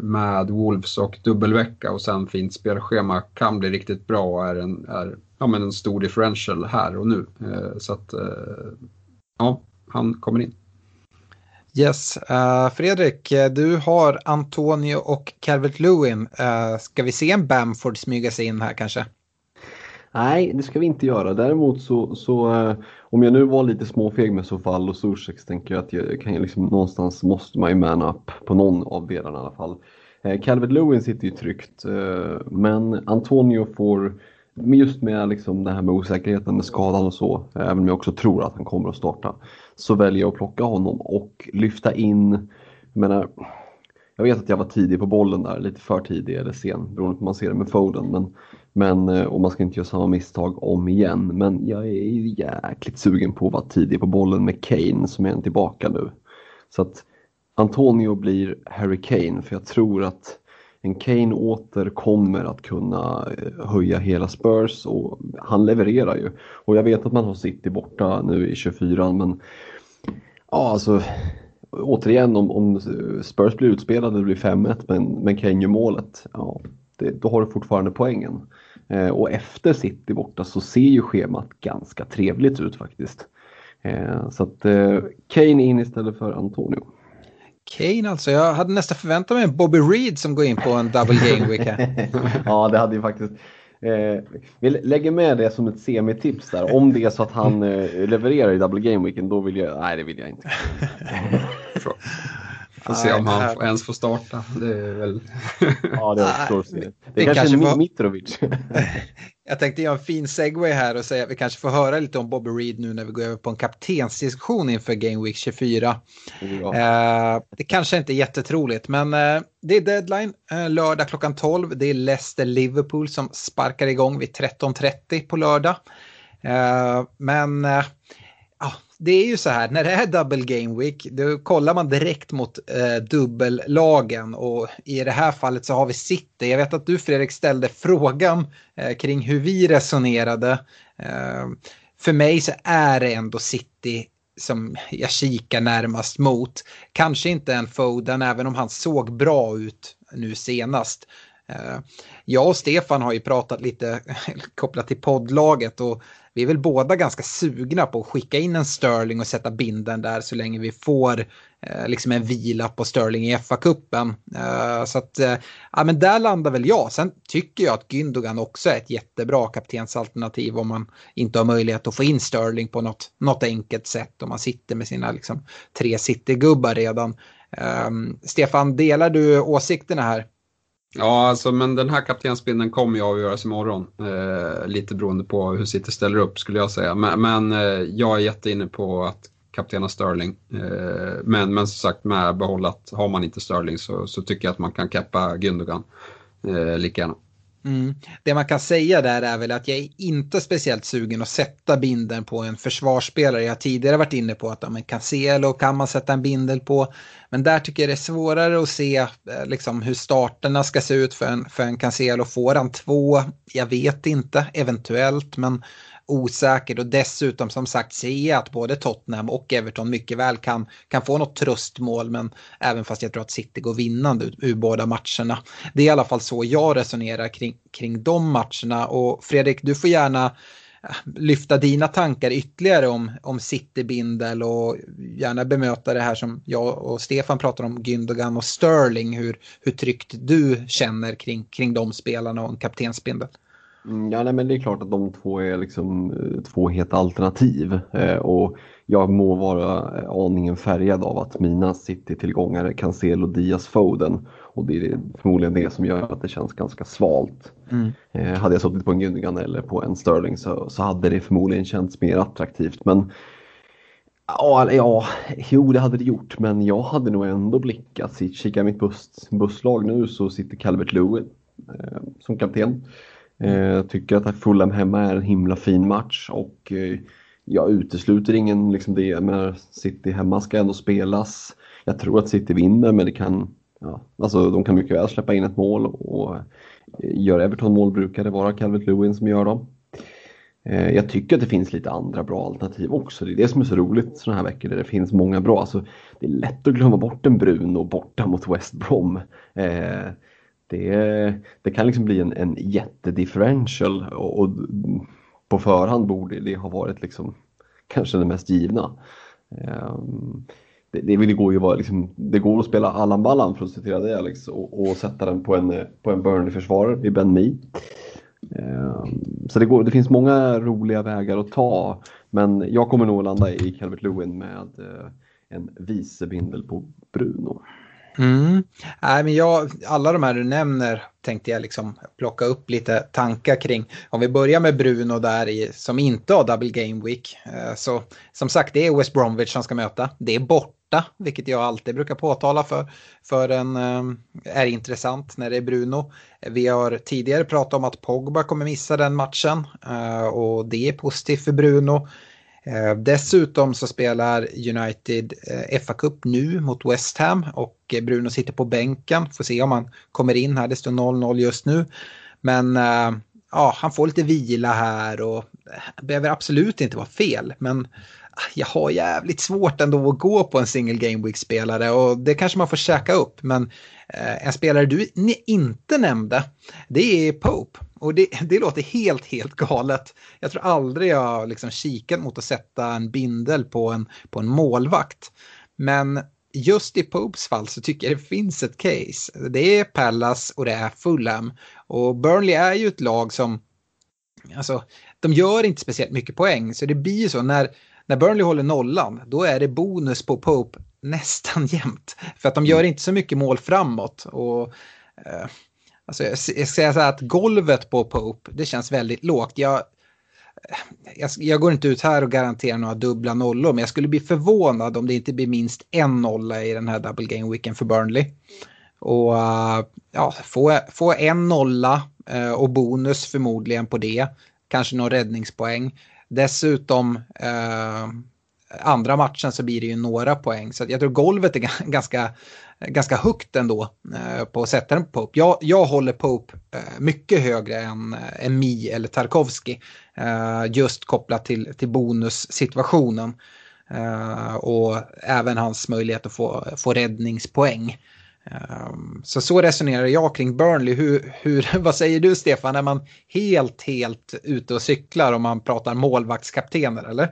med Wolves och dubbelvecka och sen fint spelschema kan bli riktigt bra och är en, är, ja, men en stor differential här och nu. Eh, så att eh, ja, han kommer in. Yes, uh, Fredrik, du har Antonio och Calvert Lewin. Uh, ska vi se en Bamford smyga sig in här kanske? Nej, det ska vi inte göra. Däremot så, så eh, om jag nu var lite småfeg med Sofall och Zuzek så tänker jag att jag kan liksom, någonstans måste man ju man up på någon av delarna i alla fall. Eh, Calvert Lewin sitter ju tryggt, eh, men Antonio får just med liksom det här med osäkerheten med skadan och så, eh, även om jag också tror att han kommer att starta, så väljer jag att plocka honom och lyfta in, jag menar, jag vet att jag var tidig på bollen där, lite för tidig eller sen beroende på hur man ser det med Foden. Men, men, eh, och man ska inte göra samma misstag om igen. Men jag är jäkligt sugen på att vara tidig på bollen med Kane som är tillbaka nu. Så att Antonio blir Harry Kane för jag tror att en Kane åter kommer att kunna eh, höja hela Spurs och han levererar ju. Och jag vet att man har City borta nu i 24 men ja alltså återigen om, om Spurs blir utspelade och det blir 5-1 men, men Kane gör målet, ja, det, då har du fortfarande poängen. Eh, och efter City borta så ser ju schemat ganska trevligt ut faktiskt. Eh, så att eh, Kane in istället för Antonio. Kane alltså, jag hade nästan förväntat mig en Bobby Reed som går in på en double game week här. *laughs* ja, det hade ju faktiskt Eh, vi lägger med det som ett semitips där. Om det är så att han eh, levererar i Double Game Weekend, då vill jag... Nej, det vill jag inte. *laughs* Får se om han får, ens får starta. Det är väl... ja, det återstår att se. Det, det kanske, kanske är Mitrovic. *laughs* jag tänkte göra en fin segway här och säga att vi kanske får höra lite om Bobby Reed nu när vi går över på en kaptensdiskussion inför Game Week 24. Ja. Eh, det kanske inte är jättetroligt, men eh, det är deadline eh, lördag klockan 12. Det är Leicester-Liverpool som sparkar igång vid 13.30 på lördag. Eh, men det är ju så här, när det är double game week, då kollar man direkt mot eh, dubbellagen och i det här fallet så har vi City. Jag vet att du Fredrik ställde frågan eh, kring hur vi resonerade. Eh, för mig så är det ändå City som jag kikar närmast mot. Kanske inte en Foden, även om han såg bra ut nu senast. Eh, jag och Stefan har ju pratat lite *laughs* kopplat till poddlaget och vi är väl båda ganska sugna på att skicka in en Sterling och sätta binden där så länge vi får eh, liksom en vila på Sterling i FA-cupen. Eh, så att, eh, ja men där landar väl jag. Sen tycker jag att Gündogan också är ett jättebra kaptensalternativ om man inte har möjlighet att få in Sterling på något, något enkelt sätt om man sitter med sina liksom, tre City-gubbar redan. Ehm, Stefan, delar du åsikterna här? Ja, alltså, men den här kaptensbindeln kommer ju avgöras imorgon. Eh, lite beroende på hur City ställer upp skulle jag säga. Men, men eh, jag är jätteinne på att kaptena Sterling. Eh, men, men som sagt med behållat, har man inte Sterling så, så tycker jag att man kan kappa Gündogan eh, lika gärna. Mm. Det man kan säga där är väl att jag är inte speciellt sugen att sätta binden på en försvarsspelare. Jag har tidigare varit inne på att ja, men Cancelo kan man sätta en bindel på. Men där tycker jag det är svårare att se eh, liksom, hur starterna ska se ut för en, för en Cancelo. Får han två? Jag vet inte, eventuellt. Men osäkert och dessutom som sagt ser jag att både Tottenham och Everton mycket väl kan, kan få något tröstmål men även fast jag tror att City går vinnande ur, ur båda matcherna. Det är i alla fall så jag resonerar kring, kring de matcherna och Fredrik du får gärna eh, lyfta dina tankar ytterligare om, om City-bindel och gärna bemöta det här som jag och Stefan pratar om, Gündogan och Sterling, hur, hur tryggt du känner kring, kring de spelarna och en kaptensbindel. Mm, ja, nej, men det är klart att de två är liksom eh, två heta alternativ eh, och jag må vara eh, aningen färgad av att mina City-tillgångar är Cancelo, Diaz, Foden och det är förmodligen det som gör att det känns ganska svalt. Mm. Eh, hade jag suttit på en Gündogan eller på en Sterling så, så hade det förmodligen känts mer attraktivt men Ja, ja, jo det hade det gjort men jag hade nog ändå blickat. Kikar mitt buss, busslag nu så sitter Calvert Lewin eh, som kapten. Mm. Eh, jag tycker att Fulham hemma är en himla fin match och eh, jag utesluter ingen liksom det. Men City hemma ska ändå spelas. Jag tror att City vinner men det kan, ja, alltså de kan mycket väl släppa in ett mål och eh, gör Everton mål brukar det vara Calvert Lewin som gör dem. Jag tycker att det finns lite andra bra alternativ också. Det är det som är så roligt sådana här veckor där det finns många bra. Alltså, det är lätt att glömma bort en Bruno borta mot West Brom. Eh, det, det kan liksom bli en, en jättedifferential och, och på förhand borde det ha varit liksom kanske det mest givna. Um, det, det, går ju vara liksom, det går att spela Allan Ballan för att citera det Alex liksom, och, och sätta den på en, på en Burnley-försvarare i Ben Mee. Ehm, så det, går, det finns många roliga vägar att ta. Men jag kommer nog att landa i Calvert Lewin med eh, en vicebindel på Bruno. Mm. Nej, men jag, alla de här du nämner tänkte jag liksom plocka upp lite tankar kring. Om vi börjar med Bruno där i, som inte har double game week. Eh, så som sagt, det är West Bromwich som ska möta. Det är borta, vilket jag alltid brukar påtala för, för en eh, är intressant när det är Bruno. Vi har tidigare pratat om att Pogba kommer missa den matchen eh, och det är positivt för Bruno. Eh, dessutom så spelar United eh, FA Cup nu mot West Ham och Bruno sitter på bänken. Får se om han kommer in här, det står 0-0 just nu. Men eh, ja, han får lite vila här och behöver absolut inte vara fel. Men ah, jag har jävligt svårt ändå att gå på en single game week-spelare och det kanske man får käka upp. Men Eh, en spelare du inte nämnde, det är Pope. Och det, det låter helt, helt galet. Jag tror aldrig jag liksom kikat mot att sätta en bindel på en, på en målvakt. Men just i Popes fall så tycker jag det finns ett case. Det är Pallas och det är Fulham. Och Burnley är ju ett lag som, alltså, de gör inte speciellt mycket poäng. Så det blir ju så när, när Burnley håller nollan, då är det bonus på Pope nästan *laughs* jämt. För att de gör inte så mycket mål framåt. Och eh, Alltså jag, jag säga så här att golvet på Pope, det känns väldigt lågt. Jag, jag, jag, går inte ut här och garanterar några dubbla nollor, men jag skulle bli förvånad om det inte blir minst en nolla i den här double game weekend för Burnley. Och ja, få, få en nolla eh, och bonus förmodligen på det. Kanske någon räddningspoäng. Dessutom eh, andra matchen så blir det ju några poäng. Så jag tror golvet är *laughs* ganska ganska högt ändå eh, på att sätta den på Pope. Jag, jag håller Pope eh, mycket högre än, eh, än Mi eller Tarkovski. Eh, just kopplat till, till bonussituationen. Eh, och även hans möjlighet att få, få räddningspoäng. Så så resonerar jag kring Burnley. Hur, hur, *laughs* vad säger du Stefan? Är man helt, helt ute och cyklar om man pratar målvaktskaptener eller?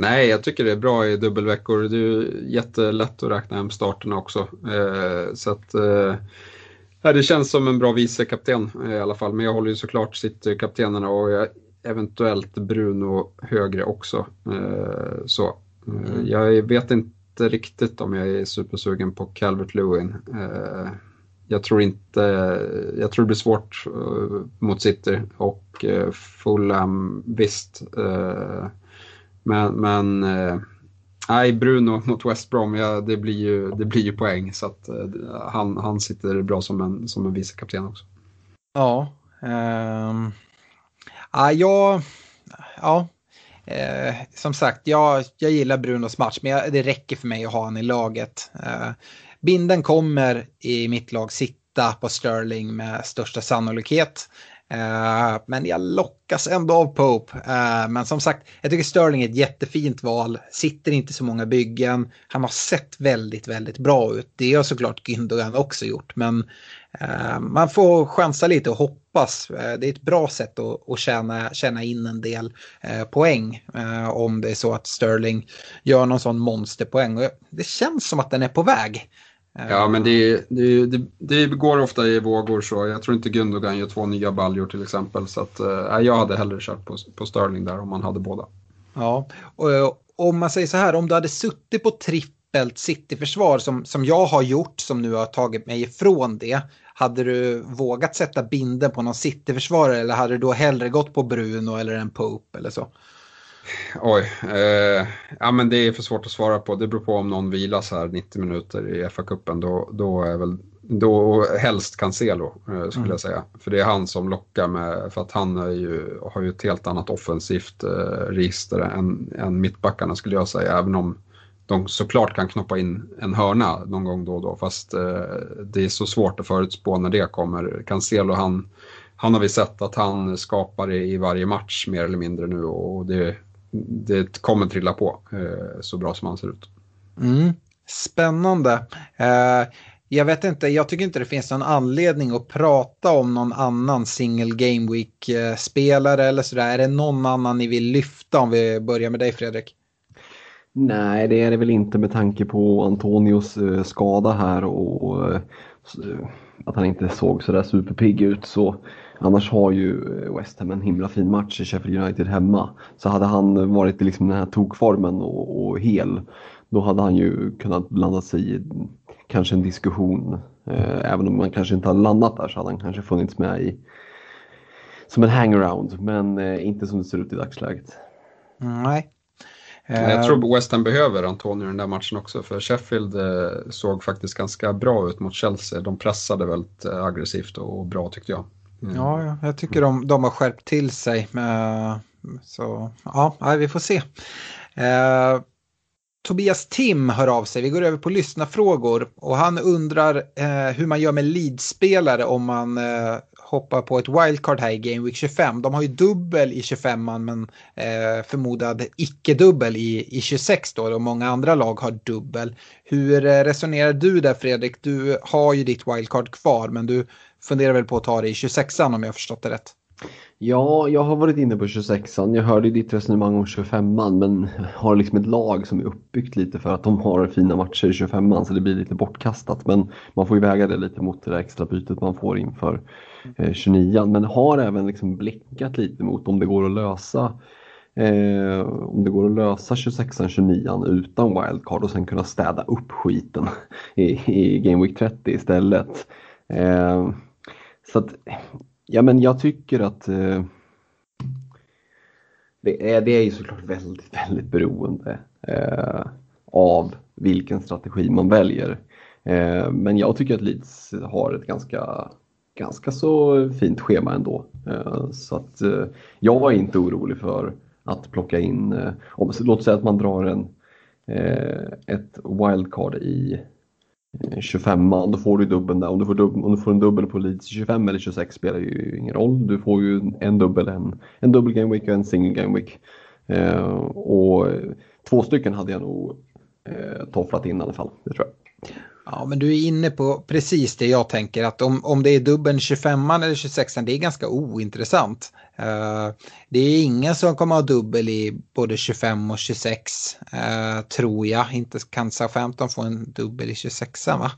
Nej, jag tycker det är bra i dubbelveckor. Det är jättelätt att räkna hem starterna också. Eh, så att, eh, det känns som en bra vicekapten eh, i alla fall. Men jag håller ju såklart City-kaptenerna och jag, eventuellt Bruno högre också. Så. Mm. Jag vet inte riktigt om jag är supersugen på Calvert Lewin. Jag tror inte, jag tror det blir svårt mot City och Fulham, visst. Men, men eh, nej, Bruno mot West Brom, ja, det, blir ju, det blir ju poäng. Så att eh, han, han sitter bra som en, som en vicekapten också. Ja. Um, ja, jag, ja. Eh, som sagt, jag, jag gillar Brunos match, men jag, det räcker för mig att ha honom i laget. Eh, binden kommer i mitt lag sitta på Sterling med största sannolikhet. Eh, men jag lockas ändå av Pope. Eh, men som sagt, jag tycker Sterling är ett jättefint val. Sitter inte så många byggen. Han har sett väldigt, väldigt bra ut. Det har såklart Gündogan också gjort. Men eh, man får chansa lite och hoppas. det är ett bra sätt att, att tjäna, tjäna in en del poäng. om det är så att Sterling gör någon sån monsterpoäng. Och det känns som att den är på väg. Ja, men det, det, det, det, går ofta i vågor så. Jag tror inte Gundogan gör två nya baljor till exempel. Så att, äh, jag hade hellre kört på, på Sterling där om man hade båda. Ja, och eh, om man säger så här, om du hade suttit på trippelt City-försvar som, som jag har gjort, som nu har tagit mig ifrån det. Hade du vågat sätta binden på någon City-försvarare eller hade du då hellre gått på Bruno eller en Pope eller så? Oj, eh, ja men det är för svårt att svara på. Det beror på om någon vilas här 90 minuter i FA-cupen. Då, då är väl, då helst Cancelo eh, skulle mm. jag säga. För det är han som lockar med, för att han är ju, har ju ett helt annat offensivt eh, register än, än mittbackarna skulle jag säga. Även om de såklart kan knoppa in en hörna någon gång då och då. Fast eh, det är så svårt att förutspå när det kommer. Cancelo han, han har vi sett att han skapar det i varje match mer eller mindre nu och det det kommer trilla på eh, så bra som han ser ut. Mm. Spännande. Eh, jag vet inte, jag tycker inte det finns någon anledning att prata om någon annan single game week-spelare eller sådär. Är det någon annan ni vill lyfta om vi börjar med dig Fredrik? Nej, det är det väl inte med tanke på Antonios skada här och att han inte såg sådär superpigg ut. Så annars har ju West Ham en himla fin match i Sheffield United hemma. Så hade han varit i liksom den här tokformen och, och hel, då hade han ju kunnat blanda sig i kanske en diskussion. Eh, även om man kanske inte hade landat där så hade han kanske funnits med i som en hangaround, men eh, inte som det ser ut i dagsläget. Nej. Jag tror West Ham behöver Antonio i den där matchen också för Sheffield eh, såg faktiskt ganska bra ut mot Chelsea. De pressade väldigt eh, aggressivt och bra tyckte jag. Mm. Ja, jag tycker de, de har skärpt till sig. Eh, så ja, vi får se. Eh, Tobias Tim hör av sig. Vi går över på lyssnarfrågor och han undrar eh, hur man gör med leadspelare om man eh, hoppar på ett wildcard här i Game Week 25. De har ju dubbel i 25 men eh, förmodad icke-dubbel i, i 26 då och många andra lag har dubbel. Hur eh, resonerar du där Fredrik? Du har ju ditt wildcard kvar men du funderar väl på att ta det i 26 om jag har förstått det rätt? Ja, jag har varit inne på 26an. Jag hörde ditt resonemang om 25an men har liksom ett lag som är uppbyggt lite för att de har fina matcher i 25an så det blir lite bortkastat. Men man får ju väga det lite mot det där extra bytet man får inför eh, 29an. Men har även liksom blickat lite mot om det går att lösa eh, om det går att lösa 26an, 29an utan wildcard och sen kunna städa upp skiten i, i Game Week 30 istället. Eh, så att Ja men jag tycker att eh, det, är, det är ju såklart väldigt, *laughs* väldigt beroende eh, av vilken strategi man väljer. Eh, men jag tycker att Leeds har ett ganska, ganska så fint schema ändå. Eh, så att eh, jag var inte orolig för att plocka in, eh, om, låt säga att man drar en, eh, ett wildcard i 25 då får du dubbeln där. Om du, får dubbel, om du får en dubbel på Leeds 25 eller 26 spelar ju ingen roll. Du får ju en dubbel, en, en dubbel game week och en single game week. Eh, och två stycken hade jag nog eh, tofflat in i alla fall, det tror jag. Ja, men du är inne på precis det jag tänker att om, om det är dubbeln 25 eller 26 det är ganska ointressant. Uh, det är ingen som kommer ha dubbel i både 25 och 26 uh, eh, tror jag. Inte kan Southampton få en dubbel i 26 va?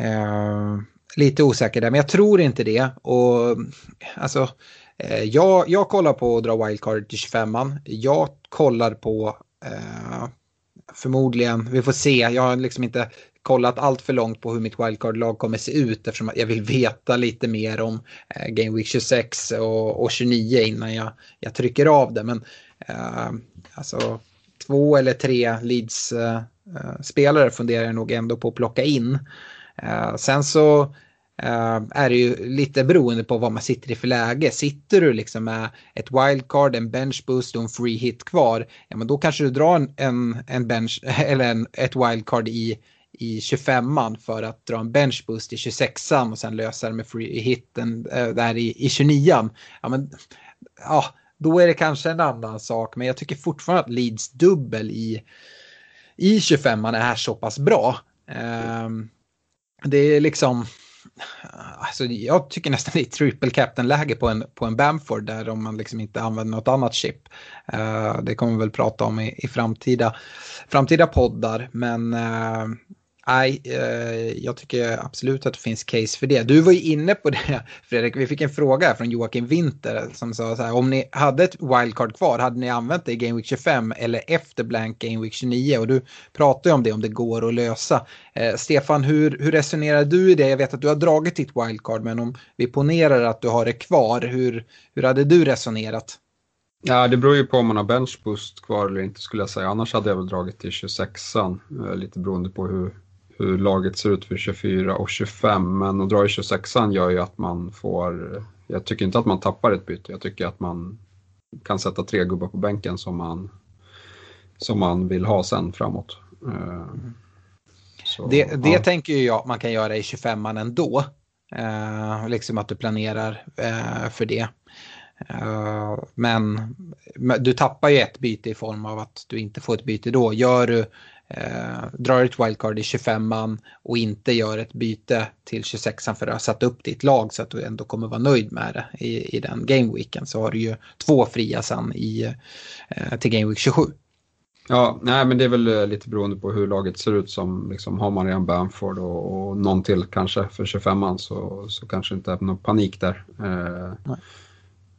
Uh, lite osäker där, men jag tror inte det. Och alltså, jag, jag kollar på att dra wildcard till 25 Jag kollar på förmodligen, vi får se, jag har liksom inte kollat allt för långt på hur mitt wildcard-lag kommer se ut eftersom jag vill veta lite mer om eh, Game Week 26 och, och 29 innan jag, jag trycker av det. Men eh, alltså två eller tre Leeds-spelare eh, eh funderar jag nog ändå på att plocka in. Eh, sen så Ehm, är det ju lite beroende på vad man sitter i för läge. Sitter du liksom med ett wildcard, en bench boost och en free hit kvar, ja men då kanske du drar en, en bench *laughs* eller en, ett wildcard i, i 25an för att dra en bench boost i 26an och sen lösa det med free hitten eh, där i, i 29an. Ja, men, ja, då är det kanske en annan sak, men jag tycker fortfarande att Leeds dubbel i, i 25an är så pass bra. Um, det är liksom Alltså, jag tycker nästan det är triple captain-läge på en, på en Bamford där om man liksom inte använder något annat chip. Uh, det kommer vi väl prata om i, i framtida, framtida poddar. Men uh, Nej, eh, jag tycker absolut att det finns case för det. Du var ju inne på det, *laughs* Fredrik. Vi fick en fråga från Joakim Winter som sa så här. Om ni hade ett wildcard kvar, hade ni använt det i Game Week 25 eller efter blank Game Week 29? Och du pratade ju om det, om det går att lösa. Eh, Stefan, hur, hur resonerar du i det? Jag vet att du har dragit ditt wildcard, men om vi ponerar att du har det kvar, hur, hur hade du resonerat? Ja, det beror ju på om man har benchboost kvar eller inte skulle jag säga. Annars hade jag väl dragit till 26an, eh, lite beroende på hur, hur laget ser ut för 24 och 25. Men att dra i 26an gör ju att man får, jag tycker inte att man tappar ett byte. Jag tycker att man kan sätta tre gubbar på bänken som man, som man vill ha sen framåt. Eh, så, det det ja. tänker jag man kan göra i 25an ändå. Uh, liksom att du planerar uh, för det. Uh, men du tappar ju ett byte i form av att du inte får ett byte då. Gör du eh, drar ett wildcard i 25an och inte gör ett byte till 26an för att ha satt upp ditt lag så att du ändå kommer vara nöjd med det i, i den gameweeken så har du ju två fria sen i, eh, till gameweek 27. Ja, nej men det är väl eh, lite beroende på hur laget ser ut som liksom har man redan Bamford och, och någon till kanske för 25an så, så kanske inte är någon panik där. Eh,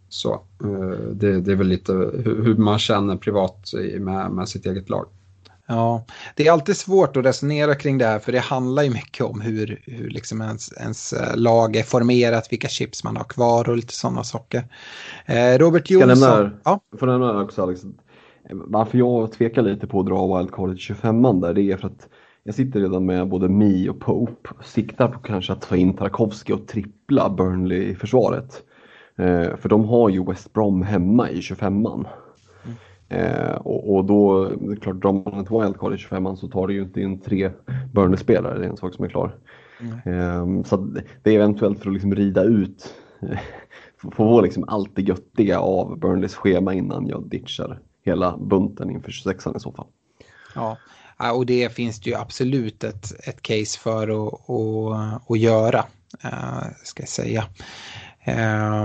så eh, det, det, är väl lite hur, hur, man känner privat med, med sitt eget lag. Ja, det är alltid svårt att resonera kring det här för det handlar ju mycket om hur, hur liksom ens, ens eh, lag är formerat, vilka chips man har kvar och lite sådana saker. Eh, Robert Jonsson. Ska nämna, ja. Får nämna också Alex, varför jag tvekar lite på att dra wildcardet 25 där, det är för att jag sitter redan med både Mi och Pope. Siktar på kanske att ta in Tarkovsky och trippla Burnley i försvaret. Eh, för de har ju West Brom hemma i 25an. Eh, och, och, då, det är klart, drar man ett wildcard i 25an så tar det ju inte in tre Burnley-spelare, det är en sak som är klar. Mm. Eh, så det är eventuellt för att liksom rida ut, få liksom allt det göttiga av Burnleys schema innan jag ditchar hela bunten inför 26an i så fall. Ja, och det finns det ju absolut ett, ett case för att, att, att göra, uh, ska jag säga.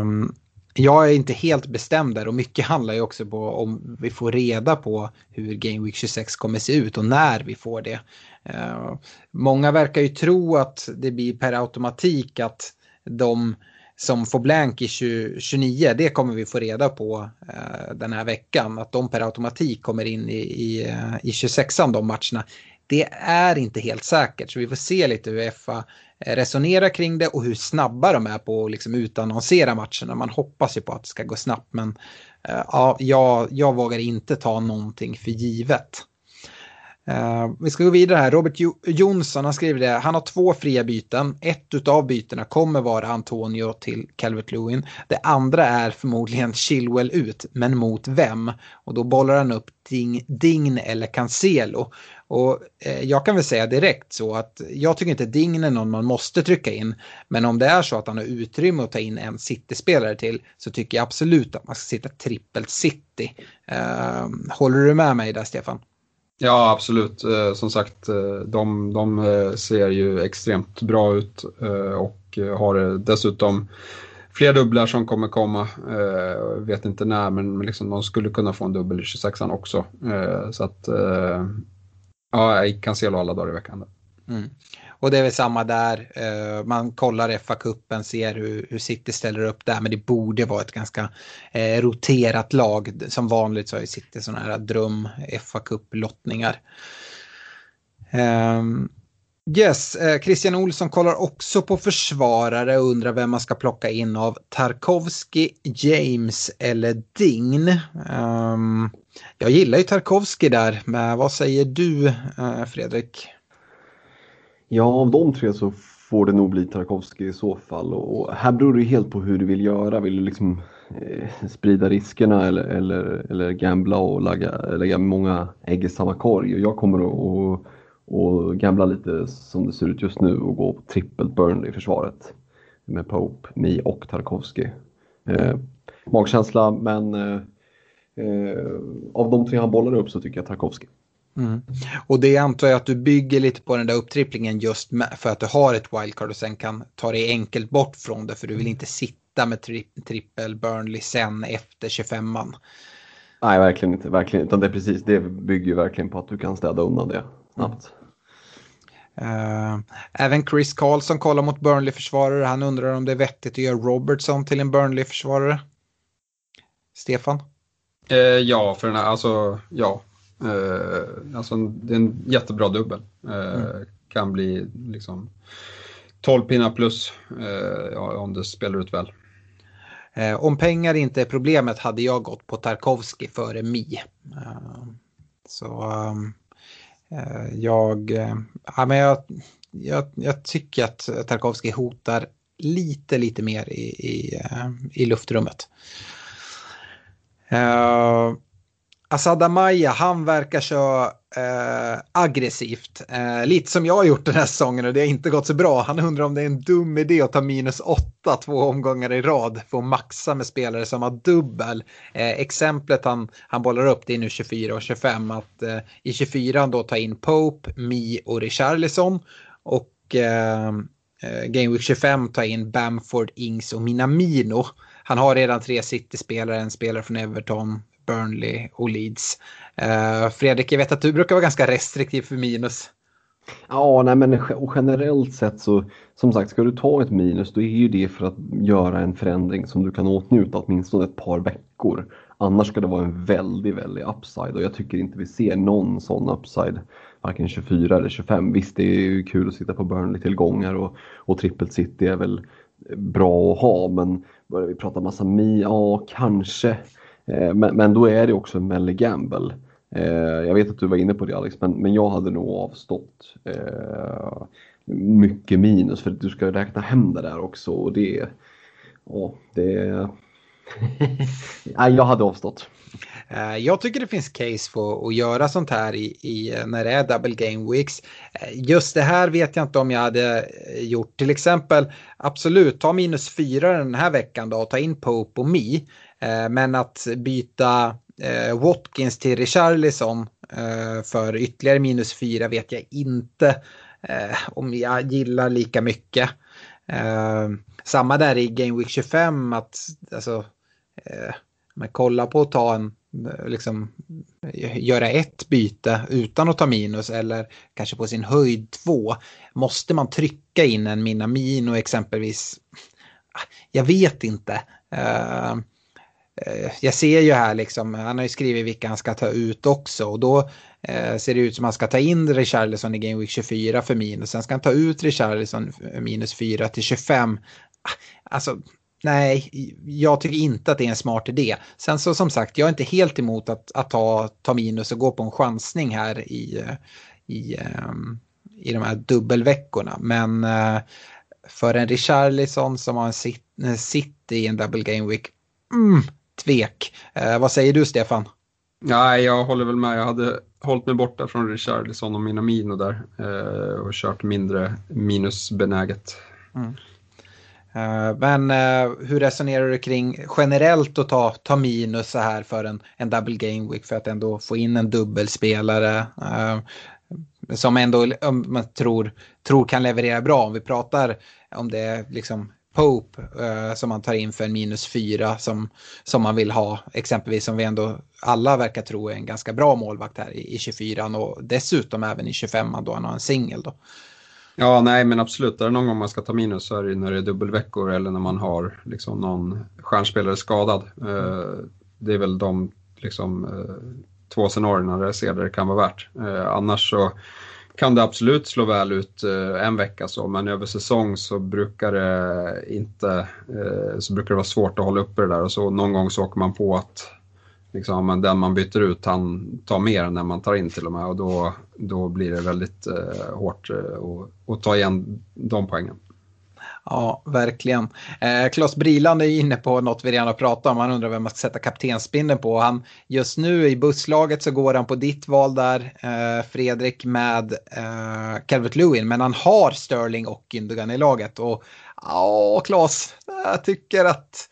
Um, jag är inte helt bestämd där och mycket handlar ju också på om vi får reda på hur Game Week 26 kommer se ut och när vi får det. Uh, många verkar ju tro att det blir per automatik att de som får blank i 20, 29, det kommer vi få reda på eh, den här veckan. Att de per automatik kommer in i, i, eh, i 26an de matcherna. Det är inte helt säkert så vi får se lite hur FA eh, resonerar kring det och hur snabba de är på att liksom utannonsera matcherna. Man hoppas ju på att det ska gå snabbt men eh, ja, jag, jag vågar inte ta någonting för givet. Uh, vi ska gå vidare här. Robert jo Jonsson har skrivit det. Han har två fria byten. Ett av bytena kommer vara Antonio till Calvert Lewin. Det andra är förmodligen Chilwell ut. Men mot vem? Och då bollar han upp Ding, Dign eller Cancelo. Och eh, jag kan väl säga direkt så att jag tycker inte Dign är någon man måste trycka in. Men om det är så att han har utrymme att ta in en City-spelare till så tycker jag absolut att man ska sitta trippelt City. Ehm, håller du med mig där Stefan? Ja, absolut. Eh, som sagt, eh, de, de eh, ser ju extremt bra ut eh, och har dessutom fler dubblar som kommer komma. Jag vet inte när, men liksom de skulle kunna få en dubbel i 26an också. Så att, ja, jag kan se alla dagar i veckan. Mm. Och det är väl samma där. Eh, man kollar FA-cupen, ser hur, hur City ställer upp där. Men det borde vara ett ganska eh, roterat lag. Som vanligt så har ju City sådana här dröm FA-cup-lottningar. Ehm, yes, eh, Christian Olsson kollar också på försvarare och undrar vem man ska plocka in av Tarkovski, James eller Dign. Um, ehm, jag gillar ju Tarkovski där, men vad säger du eh, Fredrik? Ja, av de tre så får det nog bli Tarkovski i så fall. Och här beror det helt på hur du vill göra. Vill du liksom eh, sprida riskerna eller, eller, eller gambla och lägga, lägga många ägg i samma korg? Och jag kommer att och gambla lite som det ser ut just nu och gå på trippelt Burnley i försvaret. Med Pope, Mi och Tarkovsky. Eh, magkänsla, men eh, eh, av de tre han bollar upp så tycker jag Tarkovsky. Mm. Och det antar jag att du bygger lite på den där upptripplingen just för att du har ett wildcard och sen kan ta dig enkelt bort från det för du vill inte sitta med tri trippel Burnley sen efter 25an. Nej, verkligen inte. Verkligen. Utan det, är precis, det bygger ju verkligen på att du kan städa undan det snabbt. Uh, även Chris Karlsson kollar mot Burnley-försvarare. Han undrar om det är vettigt att göra Robertson till en Burnley-försvarare. Stefan? Uh, ja, för den här, alltså ja, Eh, alltså det är en jättebra dubbel. Eh, mm. Kan bli liksom 12 pinnar plus eh, om det spelar ut väl. Eh, om pengar inte är problemet hade jag gått på Tarkovski före Mi. Eh, så eh, Eh, jag, eh, ja, men jag, jag, jag, tycker att Tarkovski hotar lite, lite mer i, i, eh, i luftrummet. Asad Amaya, han verkar köra eh, aggressivt. Eh, lite som jag har gjort den här säsongen och det har inte gått så bra. Han undrar om det är en dum idé att ta minus åtta två omgångar i rad för att maxa med spelare som har dubbel. Eh, exemplet han, han bollar upp det är nu 24 och 25 att eh, i 24 då ta in Pope, Mi och Richarlison och eh, eh Game Week 25 ta in Bamford, Ings och Minamino. Han har redan tre City-spelare, en spelare från Everton, Burnley och Leeds. Uh, Fredrik, jag vet att du brukar vara ganska restriktiv för minus. Ja, nej men generellt sett så som sagt, ska du ta ett minus då är ju det för att göra en förändring som du kan åtnjuta åtminstone ett par veckor. Annars ska det vara en väldigt, väldigt upside och jag tycker inte vi ser någon sån upside. Varken 24 eller 25. Visst, det är ju kul att sitta på Burnley-tillgångar och, och trippel city är väl bra att ha men börjar vi prata massa mi, ja kanske. Eh, men, men då är det också en Melly Gamble. Eh, jag vet att du var inne på det Alex, men, men jag hade nog avstått eh, mycket minus för du ska räkna hem det där också och det, ja, det *laughs* Nej, jag hade avstått. Eh, jag tycker det finns case för att göra sånt här i, i, när det är double game weeks. Just det här vet jag inte om jag hade gjort. Till exempel, absolut, ta minus fyra den här veckan då och ta in Pope och. Eh, men att byta Eh, Watkins till Richarlison eh, för ytterligare minus fyra vet jag inte eh, om jag gillar lika mycket. Samma där i Game Week 25, att alltså, eh, men kolla på att ta en, liksom, göra ett byte utan att ta minus eller kanske på sin höjd två. Måste man trycka in en Minamino exempelvis? Ah, jag vet inte. Uh, Eh, jag ser ju här liksom, han har ju skrivit vilka han ska ta ut också och då eh, ser det ut som att han ska ta in Richarlison i Game Week 24 för minus. Sen ska han ta ut Richarlison minus 4 till 25. Ah, alltså, Nej, jag tycker inte att det är en smart idé. Sen så som sagt, jag är inte helt emot att, att ta, ta minus och gå på en chansning här i, i, ehm, i de här dubbelveckorna. Men eh, för en Richarlison som har en sit, city i en double game week, mm, tvek. Eh, vad säger du Stefan? Nej, jag håller väl med. Jag hade hållit mig borta från Richarlison och mina Minamino där eh, och kört mindre minusbenäget. Mm. Eh, men uh, hur resonerar du kring generellt att ta, ta minus så här för en, en double game week för att ändå få in en dubbelspelare uh, som ändå um, man tror, tror kan leverera bra. Om vi pratar om det liksom Pope eh, som man tar in för en minus fyra som, som man vill ha. Exempelvis som vi ändå alla verkar tro är en ganska bra målvakt här i, i 24 och dessutom även i 25 då han har en singel. Då. Ja, nej men absolut. Är det någon gång man ska ta minus så är det när det är dubbelveckor eller när man har liksom någon stjärnspelare skadad. Eh, det är väl de liksom, eh, två scenarierna där jag ser det kan vara värt. Eh, annars så kan det absolut slå väl ut eh, en vecka så, men över säsong så brukar det inte, eh, så brukar det vara svårt att hålla uppe det där och så någon gång så åker man på att liksom, men den man byter ut han tar mer än den man tar in till och med och då, då blir det väldigt eh, hårt eh, att ta igen de poängen. Ja, verkligen. Eh, Klas Briland är inne på något vi redan har pratat om. Han undrar vem man ska sätta kaptensbindeln på. Han, just nu i busslaget så går han på ditt val där, eh, Fredrik, med eh, Calvert Lewin. Men han har Sterling och Gündogan i laget. Och ja, Klas, jag tycker att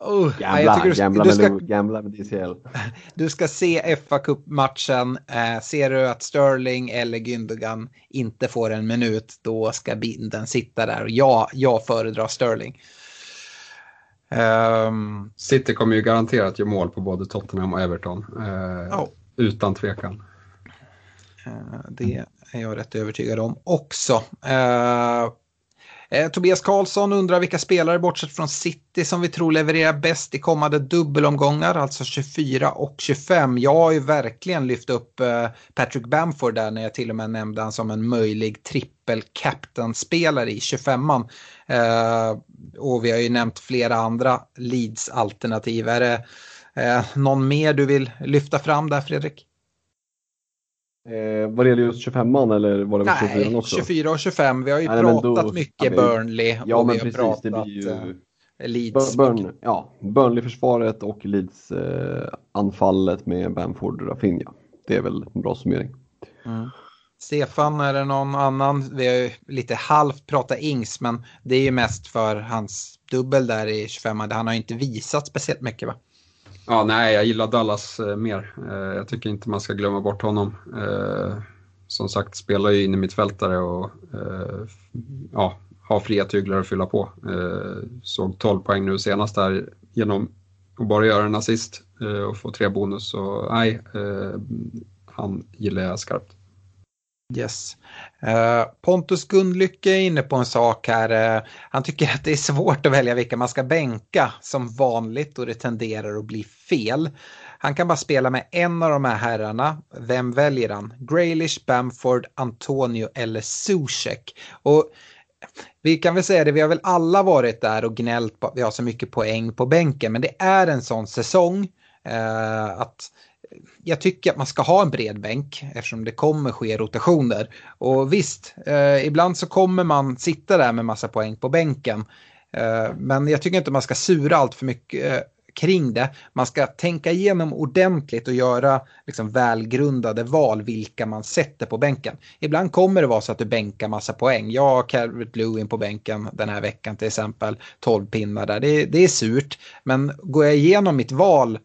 Oh, gambla, du, gambla, du ska, med, gambla med DCL. *laughs* Du ska se fa Cup-matchen. Eh, ser du att Sterling eller Gündogan inte får en minut, då ska binden sitta där. Och jag, jag föredrar Sterling. Um, City kommer ju garanterat göra mål på både Tottenham och Everton. Eh, oh. Utan tvekan. Eh, det är jag rätt övertygad om också. Eh, Eh, Tobias Karlsson undrar vilka spelare bortsett från City som vi tror levererar bäst i kommande dubbelomgångar, alltså 24 och 25. Jag har ju verkligen lyft upp eh, Patrick Bamford där när jag till och med nämnde han som en möjlig trippel captain-spelare i 25an. Eh, och vi har ju nämnt flera andra Leeds-alternativ. Är det eh, någon mer du vill lyfta fram där Fredrik? Eh, vad det just 25an eller var det nej, 24 också? 24 och 25. Vi har ju nej, pratat då, mycket Burnley ja, och men vi har precis, pratat det blir ju, eh, Leeds. Burn, ja, Burnley-försvaret och Leeds-anfallet eh, med Bamford och Rafinha. Det är väl en bra summering. Mm. Stefan, är det någon annan? Vi har ju lite halvt pratat Ings, men det är ju mest för hans dubbel där i 25 Han har inte visat speciellt mycket va? Ja, nej, jag gillar Dallas eh, mer. Eh, jag tycker inte man ska glömma bort honom. Eh, som sagt, spelar ju in i och eh, ja, har fria tyglar att fylla på. Eh, såg 12 poäng nu senast där genom att bara göra en assist. eh, och få tre bonus. Så nej, eh, han gillar jag skarpt. Yes. Uh, Pontus Gundlycke är inne på en sak här. Uh, han tycker att det är svårt att välja vilka man ska bänka som vanligt och det tenderar att bli fel. Han kan bara spela med en av de här herrarna. Vem väljer han? Graylish, Bamford, Antonio eller Zuzek? Och vi kan väl säga det, vi har väl alla varit där och gnällt på att vi har så mycket poäng på bänken. Men det är en sån säsong uh, att jag tycker att man ska ha en bred bänk eftersom det kommer ske rotationer. Och visst, eh, ibland så kommer man sitta där med massa poäng på bänken. Eh, men jag tycker inte man ska sura allt för mycket eh, kring det. Man ska tänka igenom ordentligt och göra liksom, välgrundade val vilka man sätter på bänken. Ibland kommer det vara så att du bänkar massa poäng. Jag har Calvert Lewin på bänken den här veckan till exempel. 12 pinnar där. Det, det är surt. Men går jag igenom mitt val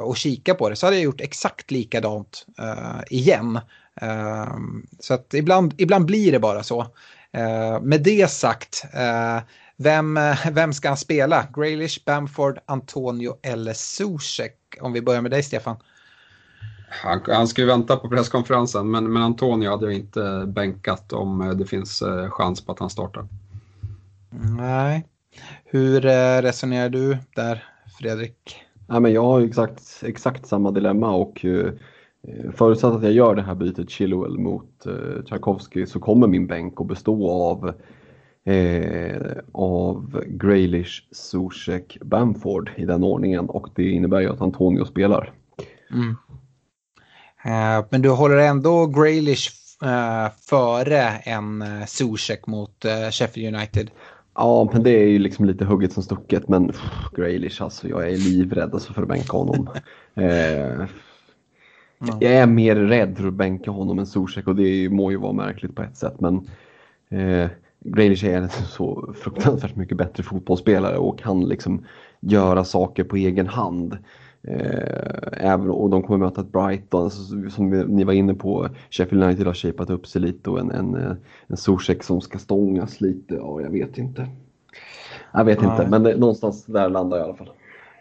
och kika på det så hade jag gjort exakt likadant uh, igen. Uh, så att ibland, ibland blir det bara så. Med det sagt, vem, vem ska han spela? Graylish, Bamford, Antonio eller Zuzek? Om vi börjar med dig Stefan. Han, han ska ju vänta på presskonferensen men, men Antonio hade jag inte bänkat om det finns chans på att han startar. Nej. Hur resonerar du där Fredrik? Nej, men jag har exakt, exakt samma dilemma och eh, förutsatt att jag gör det här bytet Chilwell mot eh, Tchaikovsky så kommer min bänk att bestå av eh, av Graylish, Zuzek, Bamford i den ordningen och det innebär ju att Antonio spelar. Mm. Eh, men du håller ändå Graylish eh, före en eh, Zuzek mot eh, Sheffield United? Ja, men det är ju liksom lite hugget som stucket. Men pff, Graylish, alltså jag är livrädd alltså, för att bänka honom. *laughs* eh, jag är mer rädd för att bänka honom än Zuzek och det må ju vara märkligt på ett sätt. Men eh, Graylish är en så fruktansvärt mycket bättre fotbollsspelare och kan liksom göra saker på egen hand. Eh, även, och de kommer möta ett Brighton, alltså, som ni var inne på, Sheffield United har shapat upp sig lite och en, en, eh, en Zuzek som ska stångas lite, ja jag vet inte. Jag vet inte, men det, någonstans där landar jag i alla fall.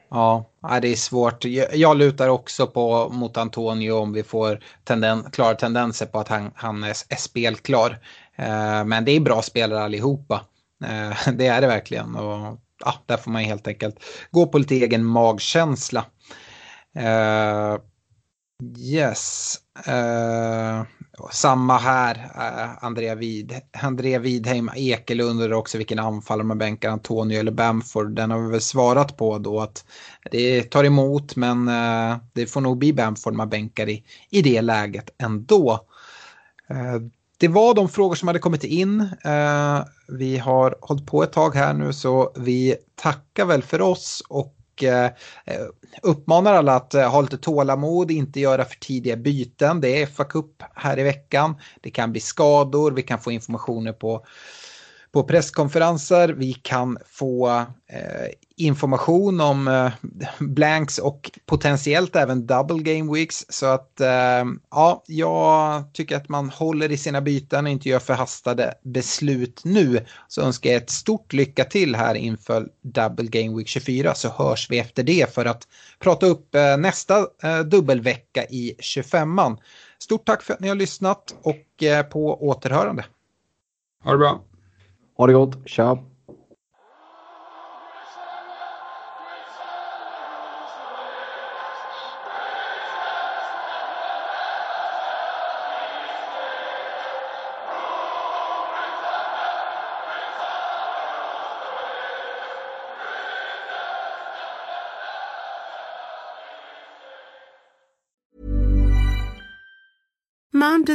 Ja, det är svårt. Jag lutar också på mot Antonio om vi får tenden, klara tendenser på att han, han är, är spelklar. Eh, men det är bra spelare allihopa. *laughs* Det är det verkligen. Och ja, där får man helt enkelt gå på lite egen magkänsla. Uh, yes. Uh, samma här, uh, Andrea, Vid, Andrea Widheim Ekelund undrar också vilken anfallare man bänkar, Antonio eller Bamford. Den har vi väl svarat på då att det tar emot men uh, det får nog bli Bamford man bänkar i, i det läget ändå. Det var de frågor som hade kommit in. Vi har hållit på ett tag här nu så vi tackar väl för oss och och eh, eh, uppmanar alla att eh, ha lite tålamod, inte göra för tidiga byten. Det är FA Cup här i veckan. Det kan bli skador, vi kan få informationer på på presskonferenser. Vi kan få eh, information om eh, blanks och potentiellt även double game weeks. Så att eh, ja, jag tycker att man håller i sina byten och inte gör förhastade beslut nu. Så önskar jag ett stort lycka till här inför double game week 24 så hörs vi efter det för att prata upp eh, nästa eh, dubbelvecka i 25an. Stort tack för att ni har lyssnat och eh, på återhörande. Ha det bra. Ha det